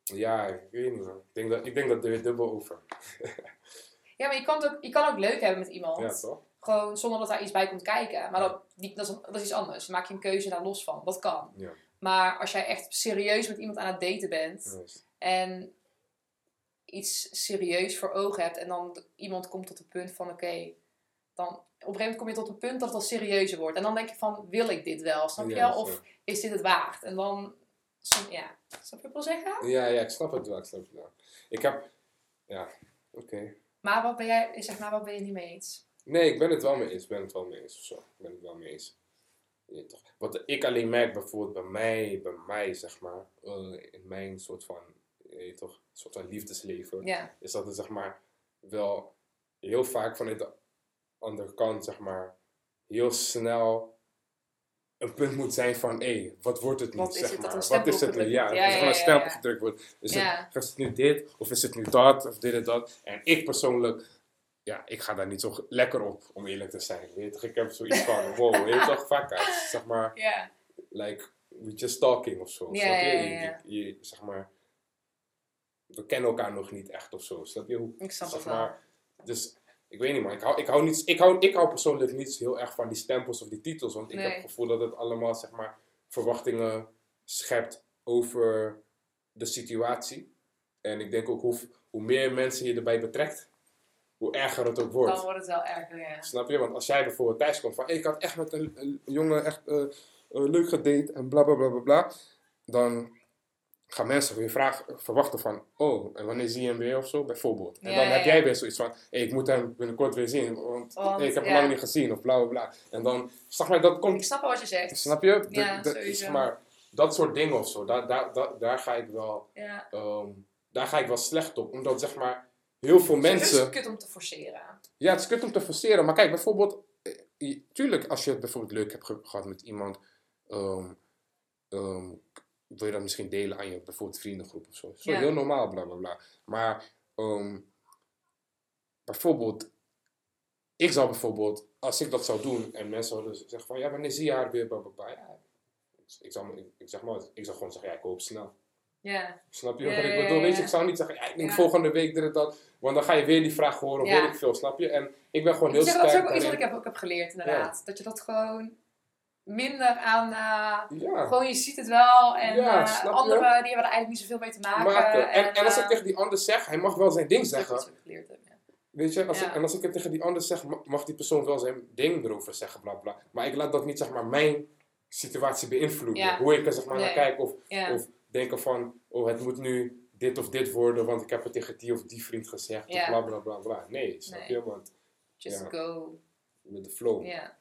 Ja, ik weet niet. Ik denk dat, ik denk dat er weer dubbel over. Ja, maar je kan, het ook, je kan ook leuk hebben met iemand. Ja, toch? Gewoon zonder dat daar iets bij komt kijken. Maar dat, die, dat, is, dat is iets anders. Dan maak je een keuze daar los van. Dat kan. Ja. Maar als jij echt serieus met iemand aan het daten bent. Yes. En iets serieus voor ogen hebt. En dan iemand komt tot het punt van oké. dan op een gegeven moment kom je tot het punt dat het al serieuzer wordt. En dan denk je van wil ik dit wel? Snap je wel? Of is dit het waard? En dan. Ja, snap je wat ik wil zeggen? Ja, ja, ik snap het wel, ik snap het wel. Ik heb, ja, oké. Maar wat ben jij, zeg maar, wat ben je niet mee eens? Nee, ik ben het wel mee eens, ik ben het wel mee eens of zo. Ik ben het wel mee eens. Wat ik alleen merk bijvoorbeeld bij mij, bij mij zeg maar, eh, in mijn soort van, je toch, soort van liefdesleven, is dat het zeg maar wel heel vaak vanuit de andere kant zeg maar heel snel een punt moet zijn van, hé, wat wordt het nu, Wat is het maar. Wat is het nu? Ja, Ja, een stempel gedrukt wordt. Is, Ja. het, is het nu dit, of is het nu dat, of dit en dat. En ik persoonlijk, ja, ik ga daar niet zo lekker op, om eerlijk te zijn. Weet je, ik heb zoiets van, wow, weet je toch, fuck uit. Zeg maar, ja, like, we just talking of zo. Ja, je? zeg maar, we kennen elkaar nog niet echt of zo. Snap je hoe? ik snap zeg het wel. maar, dus ik weet niet, man. Ik hou, ik, hou niet, ik, hou, ik hou persoonlijk niet heel erg van die stempels of die titels. Want ik Nee. heb het gevoel dat het allemaal, zeg maar, verwachtingen schept over de situatie. En ik denk ook hoe, hoe meer mensen je erbij betrekt, hoe erger het ook wordt. Dan wordt het wel erger, ja. Snap je? Want als jij bijvoorbeeld thuis komt van, hey, ik had echt met een, een jongen echt eh, eh, leuk gedate en bla bla bla bla bla, dan gaan mensen weer vragen, verwachten van, oh, en wanneer zie je hem weer of zo, bijvoorbeeld. En Ja, dan heb ja. jij weer zoiets van, hey, ik moet hem binnenkort weer zien, want, Want, hey, ik heb hem lang niet gezien of bla bla bla. En dan, zeg maar, dat Ik komt, snap wel wat je zegt. snap je? De- Ja, de- sowieso. zeg maar, dat soort dingen of zo, daar, daar, daar, daar ga ik wel, ehm, daar ga ik wel slecht op. Omdat, zeg maar, heel veel Het is mensen... kut om te forceren. Ja, het is kut om te forceren. Maar kijk, bijvoorbeeld... eh, Tuurlijk, als je het bijvoorbeeld leuk hebt ge- gehad met iemand... ehm, ehm, wil je dat misschien delen aan je bijvoorbeeld vriendengroep of zo. Zo Ja. heel normaal, bla bla bla. Maar ehm, bijvoorbeeld... Ik zou bijvoorbeeld, als ik dat zou doen en mensen zouden zeggen van... Ja, wanneer zie je haar weer, bla bla bla. Ja, ik, zou, ik, ik zeg maar, ik zou gewoon zeggen, ja, ik hoop snel. Ja. Snap je Ja, ik bedoel? Weet je, ik zou niet zeggen, ja, ik denk volgende week dit dat. Want dan ga je weer die vraag horen of weet ik veel, snap je? En ik ben gewoon Ik heel zeg, dat is sterk ook iets wat ik heb, ook heb geleerd, inderdaad. Dat je dat gewoon minder aan... eh, Ja, Gewoon, je ziet het wel. En Ja, eh, anderen, die hebben er eigenlijk niet zoveel mee te maken. maken. En, en als ik eh, tegen die ander zeg, hij mag wel zijn ding dat is zeggen. ik geleerd heb, ja. Weet je, als ik, en als ik het tegen die ander zeg, ma- mag die persoon wel zijn ding erover zeggen, bla bla. Maar ik laat dat niet, zeg maar, mijn situatie beïnvloeden. Hoe ik er zeg maar naar kijk. Of, of denken van, oh, het moet nu dit of dit worden, want ik heb het tegen die of die vriend gezegd. Of bla bla bla bla. Nee, snap Nee. je? Want Just go. met de flow. Ja.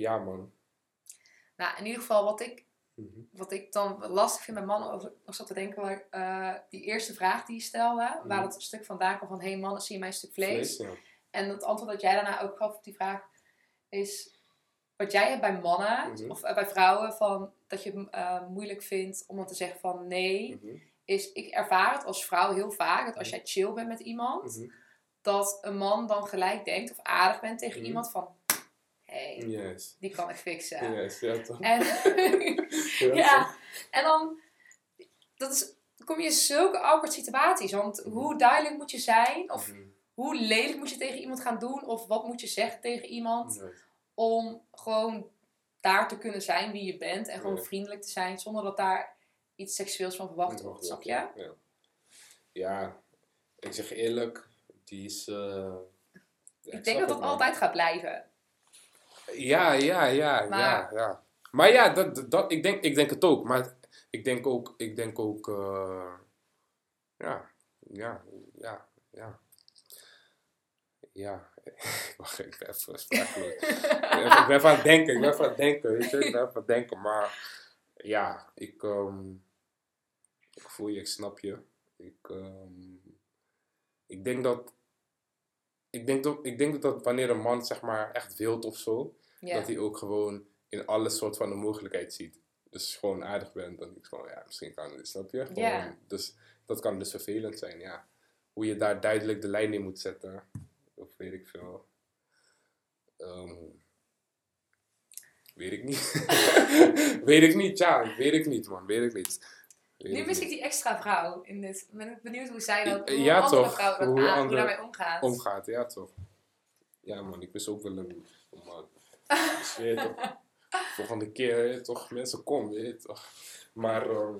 Ja, man. Nou, in ieder geval wat ik, Mhm. wat ik dan lastig vind met mannen, als ik nog zat te denken, waar, eh, die eerste vraag die je stelde, waar Mhm. dat stuk vandaan kwam van, hey mannen, zie je mijn stuk vlees? ja. En het antwoord dat jij daarna ook gaf op die vraag is, wat jij hebt bij mannen, Mhm. of eh, bij vrouwen, van, dat je eh, moeilijk vindt om dan te zeggen van nee, Mhm. is, ik ervaar het als vrouw heel vaak, dat als jij chill bent met iemand, dat een man dan gelijk denkt of aardig bent tegen iemand van, hey, Yes. die kan ik fixen. Yes, ja toch. En, Ja, ja, en dan, dat is, kom je in zulke awkward situaties. Want hoe duidelijk moet je zijn? Of Mhm. hoe lelijk moet je tegen iemand gaan doen? Of wat moet je zeggen tegen iemand? Yes. Om gewoon daar te kunnen zijn wie je bent. En gewoon vriendelijk te zijn. Zonder dat daar iets seksueels van verwacht wordt. Snap je? Ja. ja, ik zeg eerlijk, die is... eh, ja, Ik snap denk dat dat altijd gaat blijven. Ja, ja, ja, Maar- ja, ja. Maar ja, dat, dat- ik, denk, ik denk het ook. Maar ik denk ook, ik denk ook, eh, ja, ja, ja, ja. Ja, wacht, ik ben even sprakeloos. ik ben aan het denken, ik ben even aan het denken, weet je. Ik ben het denken, maar ja, ik, ehm, ik voel je, ik snap je. Ik, ehm, ik denk dat, ik denk dat, ik denk dat wanneer een man zeg maar echt wilt of zo, dat hij ook gewoon in alles soort van de mogelijkheid ziet. Dus gewoon aardig bent, dan denk ik van, ja, misschien kan het, snap je? Gewoon. Dus dat kan dus vervelend zijn, ja. Hoe je daar duidelijk de lijn in moet zetten, of weet ik veel. Ehm, weet ik niet. weet ik niet, ja. Weet ik niet, man. Weet ik niet. Nu mis ik die extra vrouw in dit. Ben ik benieuwd hoe zij dat, hoe Ja, andere toch. vrouw dat Hoe aan- hoe daarmee omgaat. Omgaat, ja toch. Ja man, ik wist ook wel een man. Dus, weet je toch. Volgende keer, weet je toch, mensen kom, weet toch. Maar, ehm,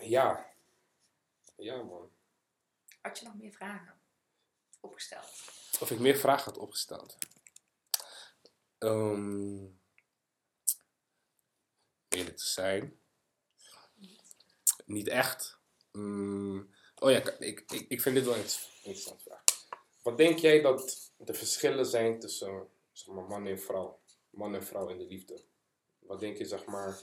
ja. Ja man. Had je nog meer vragen opgesteld? Of ik meer vragen had opgesteld. Ehm eerlijk te zijn. Niet echt. Mm, oh ja, ik, ik, ik vind dit wel een interessante vraag. Wat denk jij dat de verschillen zijn tussen zeg maar, man en vrouw? Man en vrouw in de liefde. Wat denk je, zeg maar,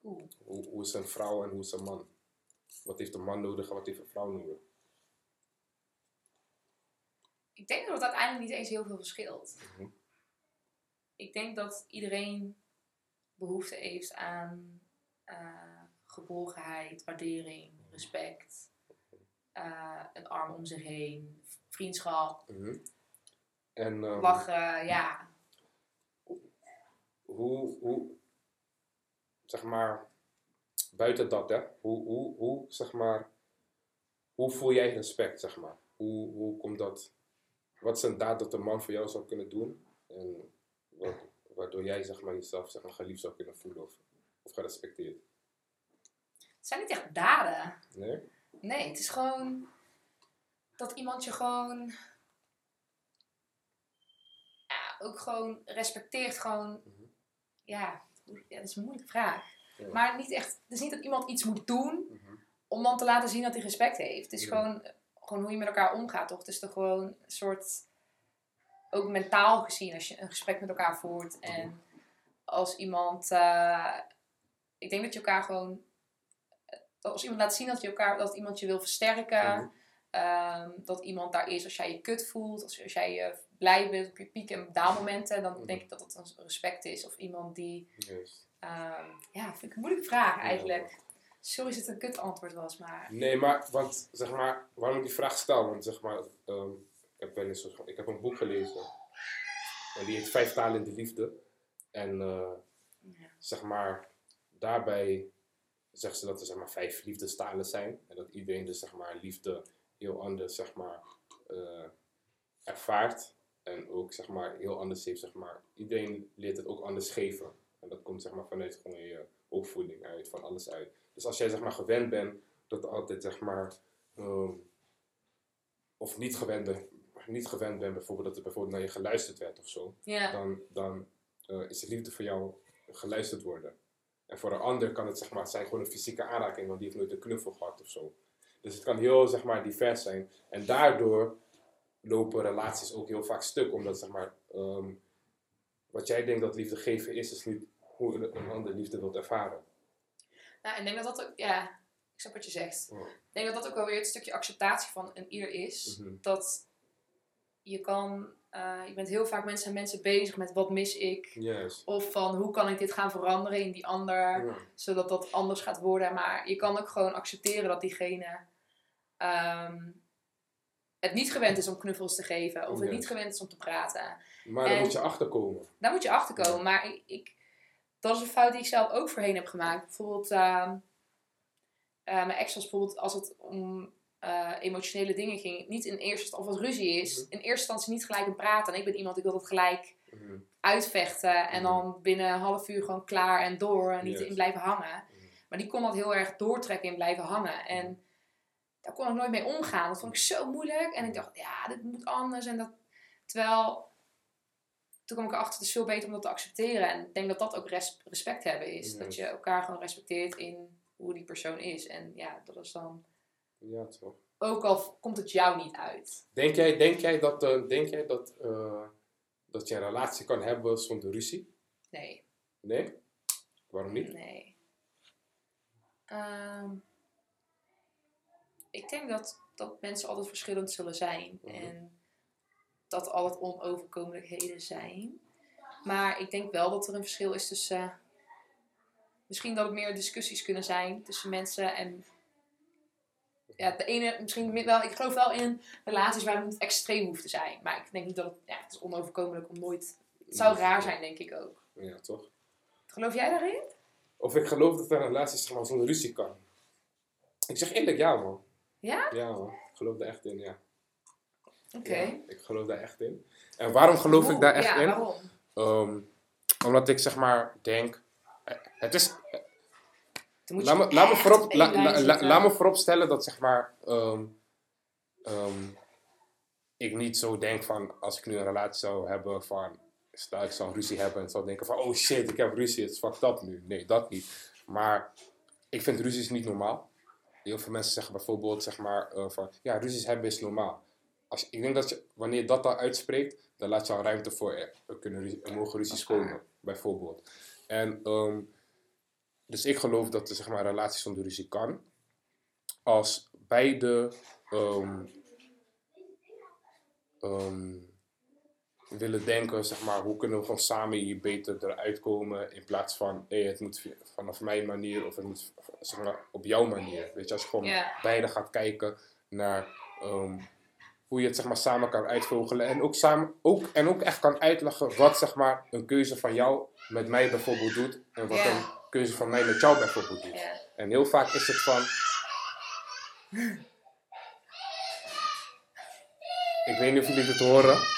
hoe, hoe is een vrouw en hoe is een man? Wat heeft een man nodig en wat heeft een vrouw nodig? Ik denk dat het uiteindelijk niet eens heel veel verschilt. Mhm. Ik denk dat iedereen behoefte heeft aan eh, geborgenheid, waardering, respect, eh, een arm om zich heen, vriendschap, Mhm. En ehm, lachen, ja. hoe, hoe, zeg maar, buiten dat, hè, hoe, hoe, hoe, zeg maar, hoe voel jij respect, zeg maar? Hoe, hoe komt dat, wat is een daad dat een man voor jou zou kunnen doen? En wat, waardoor jij, zeg maar, jezelf, zeg maar, geliefd zou kunnen voelen of, of gerespecteerd? Het zijn niet echt daden. Nee? Nee, het is gewoon dat iemand je gewoon. Ja, ook gewoon respecteert. Gewoon. Mhm. Ja, dat is een moeilijke vraag. Ja. Maar niet echt. Het is niet dat iemand iets moet doen Mhm. om dan te laten zien dat hij respect heeft. Het is Ja. gewoon, gewoon hoe je met elkaar omgaat, toch? Het is toch gewoon een soort. Ook mentaal gezien, als je een gesprek met elkaar voert. En als iemand. eh, ik denk dat je elkaar gewoon. Dat Als iemand laat zien dat, je elkaar, dat iemand je wil versterken. Mhm. Ehm, dat iemand daar is als jij je kut voelt, als, als jij je blij bent op je piek- en daalmomenten, dan Mhm. denk ik dat het een respect is. Of iemand die, Yes. ehm, ja, vind ik een moeilijke vraag eigenlijk. Sorry als het een kut antwoord was, maar Nee, maar, want, zeg maar, waarom ik die vraag stel, want, zeg maar, ehm, ik, heb wel eens, zo- ik heb een boek gelezen, en die heet Vijf talen in de liefde. En, eh, ja. zeg maar, daarbij zegt ze dat er zeg maar vijf liefdestalen zijn. En dat iedereen dus zeg maar liefde heel anders zeg maar eh, ervaart. En ook zeg maar heel anders heeft zeg maar. Iedereen leert het ook anders geven. En dat komt zeg maar vanuit gewoon je opvoeding uit, van alles uit. Dus als jij zeg maar gewend bent dat altijd zeg maar ehm, of niet gewend bent, niet gewend bent bijvoorbeeld dat er bijvoorbeeld naar je geluisterd werd of zo dan, dan eh, is de liefde voor jou geluisterd worden. En voor een ander kan het zeg maar, zijn gewoon een fysieke aanraking, want die heeft nooit een knuffel gehad of zo. Dus het kan heel zeg maar, divers zijn. En daardoor lopen relaties ook heel vaak stuk, omdat zeg maar, ehm, wat jij denkt dat liefde geven is, is niet hoe een, ander liefde wilt ervaren. Nou, en ik denk dat dat ook, ja, ik snap wat je zegt. Ik denk dat dat ook wel weer het stukje acceptatie van een ieder is. Mhm. Dat je kan, eh, je bent heel vaak mensen en mensen bezig met wat mis ik. Of van hoe kan ik dit gaan veranderen in die ander. Ja. zodat dat anders gaat worden. Maar je kan ook gewoon accepteren dat diegene ehm, het niet gewend is om knuffels te geven. Of het niet gewend is om te praten. Maar daar moet je achter komen. Daar moet je achter komen. Maar ik, ik, dat is een fout die ik zelf ook voorheen heb gemaakt. Bijvoorbeeld, ehm, eh, mijn ex was bijvoorbeeld als het om eh, emotionele dingen ging. Niet in eerste of als ruzie is. Mhm. In eerste instantie niet gelijk in praten. En ik ben iemand, ik wil dat gelijk Mhm. uitvechten. En Mhm. dan binnen een half uur gewoon klaar en door. En niet Yes. in blijven hangen. Maar die kon dat heel erg doortrekken in blijven hangen. En daar kon ik nooit mee omgaan. Dat vond ik zo moeilijk. En ik dacht, ja, dit moet anders. En dat, terwijl, toen kwam ik erachter, het is veel beter om dat te accepteren. En ik denk dat dat ook res- respect hebben is. Yes. Dat je elkaar gewoon respecteert in hoe die persoon is. En ja, dat is dan, Ja, toch. ook al komt het jou niet uit. Denk jij, denk jij dat, eh, denk jij dat, eh, dat je een relatie kan hebben zonder ruzie? Nee, Nee? Waarom niet? nee. Ehm, ik denk dat, dat mensen altijd verschillend zullen zijn. Mhm. En dat altijd onoverkomelijkheden zijn. Maar ik denk wel dat er een verschil is tussen... misschien dat er meer discussies kunnen zijn tussen mensen. En ja, de ene misschien wel, ik geloof wel in relaties waar het niet extreem hoeft te zijn. Maar ik denk niet dat het, ja, het is onoverkomelijk om nooit, het zou raar zijn denk ik ook. Ja, toch? Geloof jij daarin? Of ik geloof dat een relatie maar, zonder ruzie kan. Ik zeg eerlijk ja, man. Ja? Ja, man. Ik geloof daar echt in, ja. Oké. Ja, ik geloof daar echt in. En waarom geloof ik daar echt ja, in? waarom? Ehm, omdat ik zeg maar denk. eh, Het is, moet laat, me, laat, me echt voorop, la- la- laat me dat zeg maar. ehm, ehm, ik niet zo denk van. Als ik nu een relatie zou hebben van. Stel ik zou ruzie hebben en zou denken van. Oh shit, ik heb ruzie, het is fucked up nu. Nee, dat niet. Maar ik vind ruzies niet normaal. Heel veel mensen zeggen bijvoorbeeld zeg maar. eh, van. Ja, ruzies hebben is normaal. Als, ik denk dat je, wanneer je dat al uitspreekt, dan laat je al ruimte voor er, er kunnen ruzie- er mogen ruzies komen, bijvoorbeeld. En ehm, dus ik geloof dat er zeg maar, een relatie zonder ruzie kan. Als beide ehm, ehm, willen denken, zeg maar, hoe kunnen we gewoon samen hier beter eruit komen. In plaats van, hey, het moet vanaf mijn manier of het moet zeg maar, op jouw manier. Weet je, als je gewoon beide gaat kijken naar ehm, hoe je het zeg maar, samen kan uitvogelen. En ook, samen, ook, en ook echt kan uitleggen wat zeg maar, een keuze van jou met mij bijvoorbeeld doet. En wat een keuze van mij met jou bijvoorbeeld doet. Ja. En heel vaak is het van. Ik weet niet of jullie dit horen.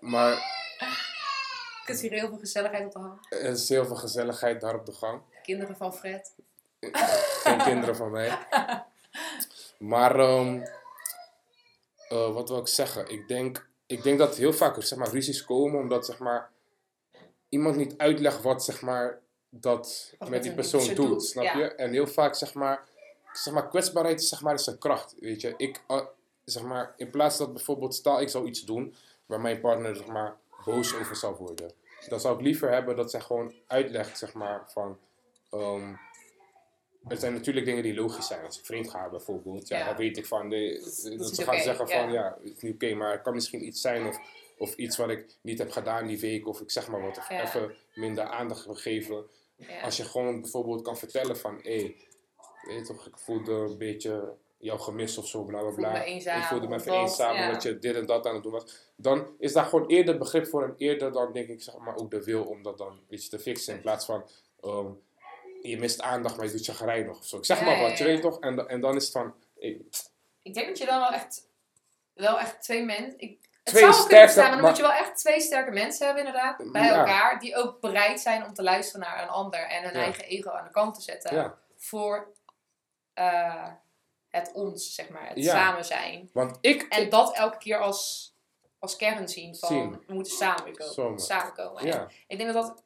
Maar Ik heb hier heel veel gezelligheid op de hand. er is heel veel gezelligheid daar op de gang. Kinderen van Fred. Geen kinderen van mij. Maar eh, wat wil ik zeggen? Ik denk, ik denk dat heel vaak zeg maar, ruzies komen omdat zeg maar, iemand niet uitlegt wat zeg maar, dat Wat met die persoon doet. doet, Snap ja. je? En heel vaak zeg maar, zeg maar kwetsbaarheid is, zeg maar, is een kracht. Weet je? Ik, eh, zeg maar, in plaats dat bijvoorbeeld, stel ik zou iets doen waar mijn partner zeg maar, boos over zou worden. Dan zou ik liever hebben dat zij gewoon uitlegt zeg maar, van. ehm, er zijn natuurlijk dingen die logisch zijn. Als ik vreemd ga bijvoorbeeld, ja, Ja. dan weet ik van, de, dat, ze gaan zeggen ja. van, ja, het is niet oké, maar het kan misschien iets zijn of, of iets wat ik niet heb gedaan die week, of ik zeg maar wat, of even minder aandacht gegeven. Als je gewoon bijvoorbeeld kan vertellen van, hé, hey, weet toch, ik voelde een beetje jouw gemis of zo, bla bla Ik voelde bla. eenzaam, ik voelde me even eenzaam ja. omdat je dit en dat aan het doen was. Dan is daar gewoon eerder begrip voor en eerder dan denk ik, zeg maar, ook de wil om dat dan een beetje te fixen. In plaats van, ehm, je mist aandacht, maar je doet je gereinig of zo. Ik zeg Ja, maar ja, wat, je weet toch? En, en dan is het van, Ik denk dat je dan wel echt, wel echt twee mensen. Ik, het Twee zou kunnen sterke, bestaan, maar dan moet je wel echt twee sterke mensen hebben, inderdaad. Bij Ja. elkaar. Die ook bereid zijn om te luisteren naar een ander en hun Ja. eigen ego aan de kant te zetten. ja. Voor eh, het ons, zeg maar. Het samen zijn. Want ik, En dat elke keer als, als kern zien van Zien. we moeten. Samen. samenkomen. En ja, ik denk dat dat,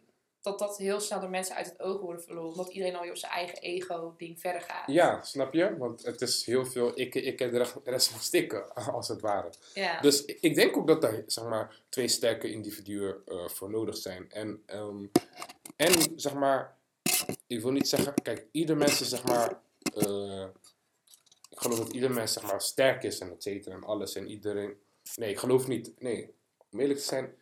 dat dat heel snel door mensen uit het oog worden verloren. Omdat iedereen alweer op zijn eigen ego-ding verder gaat. ja, snap je? Want het is heel veel, ik, ik en de rest- de rest van stikken, als het ware. Ja. Dus ik denk ook dat daar zeg maar, twee sterke individuen eh, voor nodig zijn. En, ehm, en zeg maar, ik wil niet zeggen, kijk, ieder mens is zeg maar, eh, ik geloof dat ieder mens zeg maar sterk is en et cetera en alles en iedereen. Nee, ik geloof niet, nee, om eerlijk te zijn,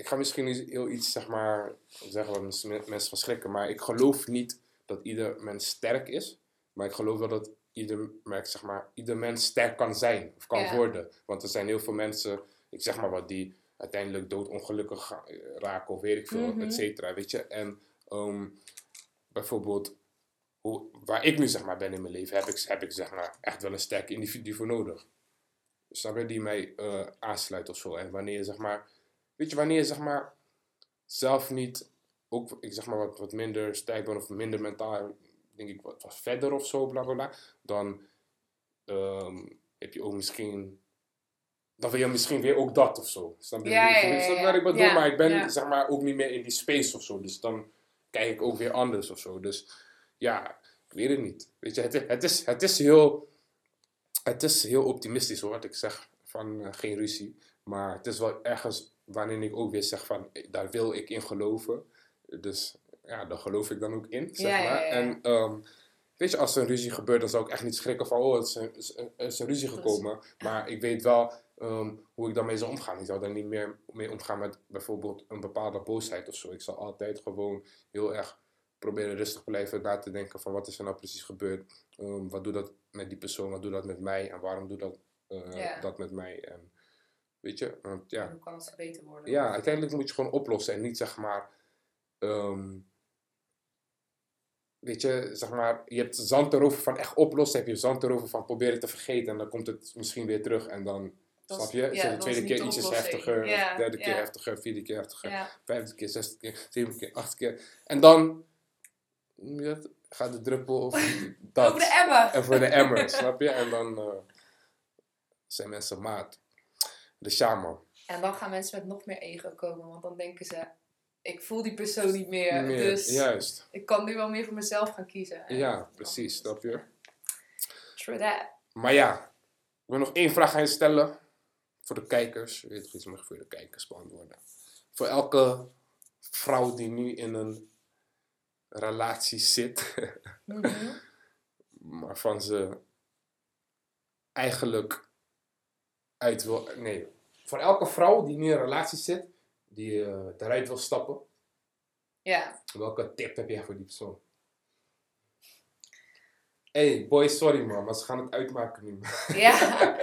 ik ga misschien heel iets zeg maar zeggen wat mensen van schrikken, maar ik geloof niet dat ieder mens sterk is, maar ik geloof wel dat ieder, mens, zeg maar, ieder mens sterk kan zijn of kan Ja. worden. Want er zijn heel veel mensen, ik zeg maar wat, die uiteindelijk doodongelukkig raken of weet ik veel, Mhm. et cetera, weet je. En ehm, bijvoorbeeld, hoe, waar ik nu zeg maar ben in mijn leven, heb ik, heb ik zeg maar echt wel een sterk individu voor nodig. Snap je, die mij eh, aansluit of zo. En wanneer je zeg maar, weet je, wanneer je zeg maar zelf niet, ook ik zeg maar wat, wat minder sterk bent of minder mentaal, denk ik wat, wat verder of zo, bla bla bla, dan ehm, heb je ook misschien, dan wil je misschien weer ook dat of zo. Snap je? Ja, ja, ja, Snap je ja. wat ik bedoel? Ja, maar ik ben ja. zeg maar ook niet meer in die space of zo. Dus dan kijk ik ook weer anders of zo. Dus ja, ik weet het niet. Weet je, het, het, is, het, is, heel, het is heel optimistisch hoor, wat ik zeg van eh, geen ruzie. Maar het is wel ergens waarin ik ook weer zeg van, eh, daar wil ik in geloven. Dus ja, daar geloof ik dan ook in, zeg Ja, maar. ja, ja. En ehm, weet je, als er een ruzie gebeurt, dan zou ik echt niet schrikken van, oh, het is een, is ruzie gekomen. Maar ik weet wel ehm, hoe ik daarmee zou omgaan. Ik zou daar niet meer mee omgaan met bijvoorbeeld een bepaalde boosheid of zo. Ik zal altijd gewoon heel erg proberen rustig te blijven na te denken van wat is er nou precies gebeurd. Ehm, wat doet dat met die persoon, wat doet dat met mij en waarom doet dat, eh, dat met mij. En, weet je, want ja, En hoe kan het beter worden? ja, uiteindelijk moet je gewoon oplossen en niet zeg maar. ehm, weet je, zeg maar, je hebt zand erover van echt oplossen, heb je zand erover van proberen te vergeten en dan komt het misschien weer terug en dan, Dat snap je? ja, de tweede keer ietsjes heftiger, Ja, derde keer heftiger, vierde keer heftiger, vijfde keer, zesde keer, zevende keer, achtste keer. En dan gaat de druppel of dat. Over de emmer! En voor de emmer, snap je? En dan eh, zijn mensen maat. De shaman. En dan gaan mensen met nog meer ego komen, want dan denken ze, ik voel die persoon niet meer, Meer, dus Juist. ik kan nu wel meer voor mezelf gaan kiezen. En Ja, precies, snap je? True that. Maar ja, ik wil nog één vraag aan je stellen. Voor de kijkers. Je weet iets mag voor de kijkers beantwoorden. Voor elke vrouw die nu in een relatie zit. Mhm. waarvan ze eigenlijk uit wil. Nee, voor elke vrouw die nu in een relatie zit, die eh, eruit wil stappen, Ja, welke tip heb jij voor die persoon? Hey, boy, sorry man, maar ze gaan het uitmaken nu. ja.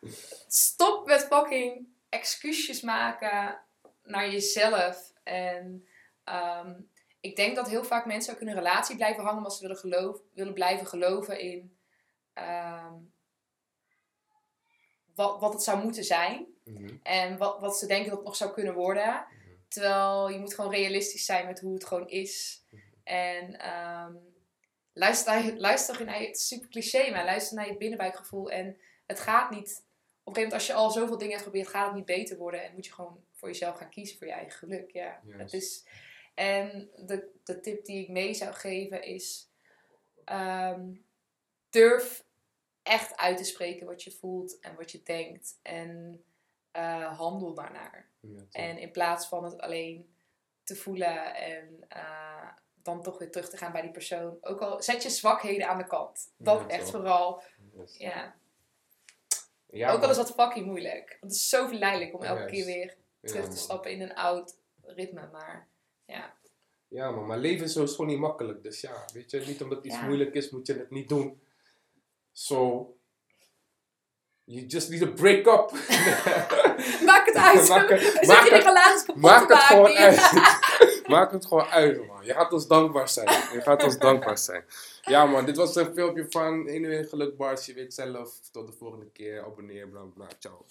Stop met fucking excuusjes maken naar jezelf. En ehm, ik denk dat heel vaak mensen ook in een relatie blijven hangen omdat ze willen, geloof, willen blijven geloven in ehm, wat, wat het zou moeten zijn. Mhm. En wat, wat ze denken dat het nog zou kunnen worden. Terwijl je moet gewoon realistisch zijn met hoe het gewoon is. En ehm, luister, luister naar je, het is super cliché, maar luister naar je binnenbuikgevoel. En het gaat niet, op een gegeven moment als je al zoveel dingen hebt geprobeerd, gaat het niet beter worden. En moet je gewoon voor jezelf gaan kiezen, voor je eigen geluk. Ja, het is, en de, de tip die ik mee zou geven is, ehm, durf echt uit te spreken wat je voelt en wat je denkt. En eh, handel daarnaar. Ja. En in plaats van het alleen te voelen en eh, dan toch weer terug te gaan bij die persoon. Ook al zet je zwakheden aan de kant. Dat Ja, echt zo. vooral. Yes. Ja. Ja, ook al is dat fucking moeilijk. Want het is zo verleidelijk om elke Juist. keer weer terug te man. stappen in een oud ritme. Maar ja. Ja, man, maar leven is gewoon niet makkelijk. Dus ja, weet je, niet omdat iets moeilijk is, moet je het niet doen. So, you just need to break up. Maak het uit. Maak het- maak het- relatie Maak het gewoon uit. Maak het gewoon uit, man. Je gaat ons dankbaar zijn. Je gaat ons dankbaar zijn. Ja, man, dit was een filmpje van Inuit Geluk Bars. Je weet zelf. Tot de volgende keer. Abonneer, bla bla. Ciao.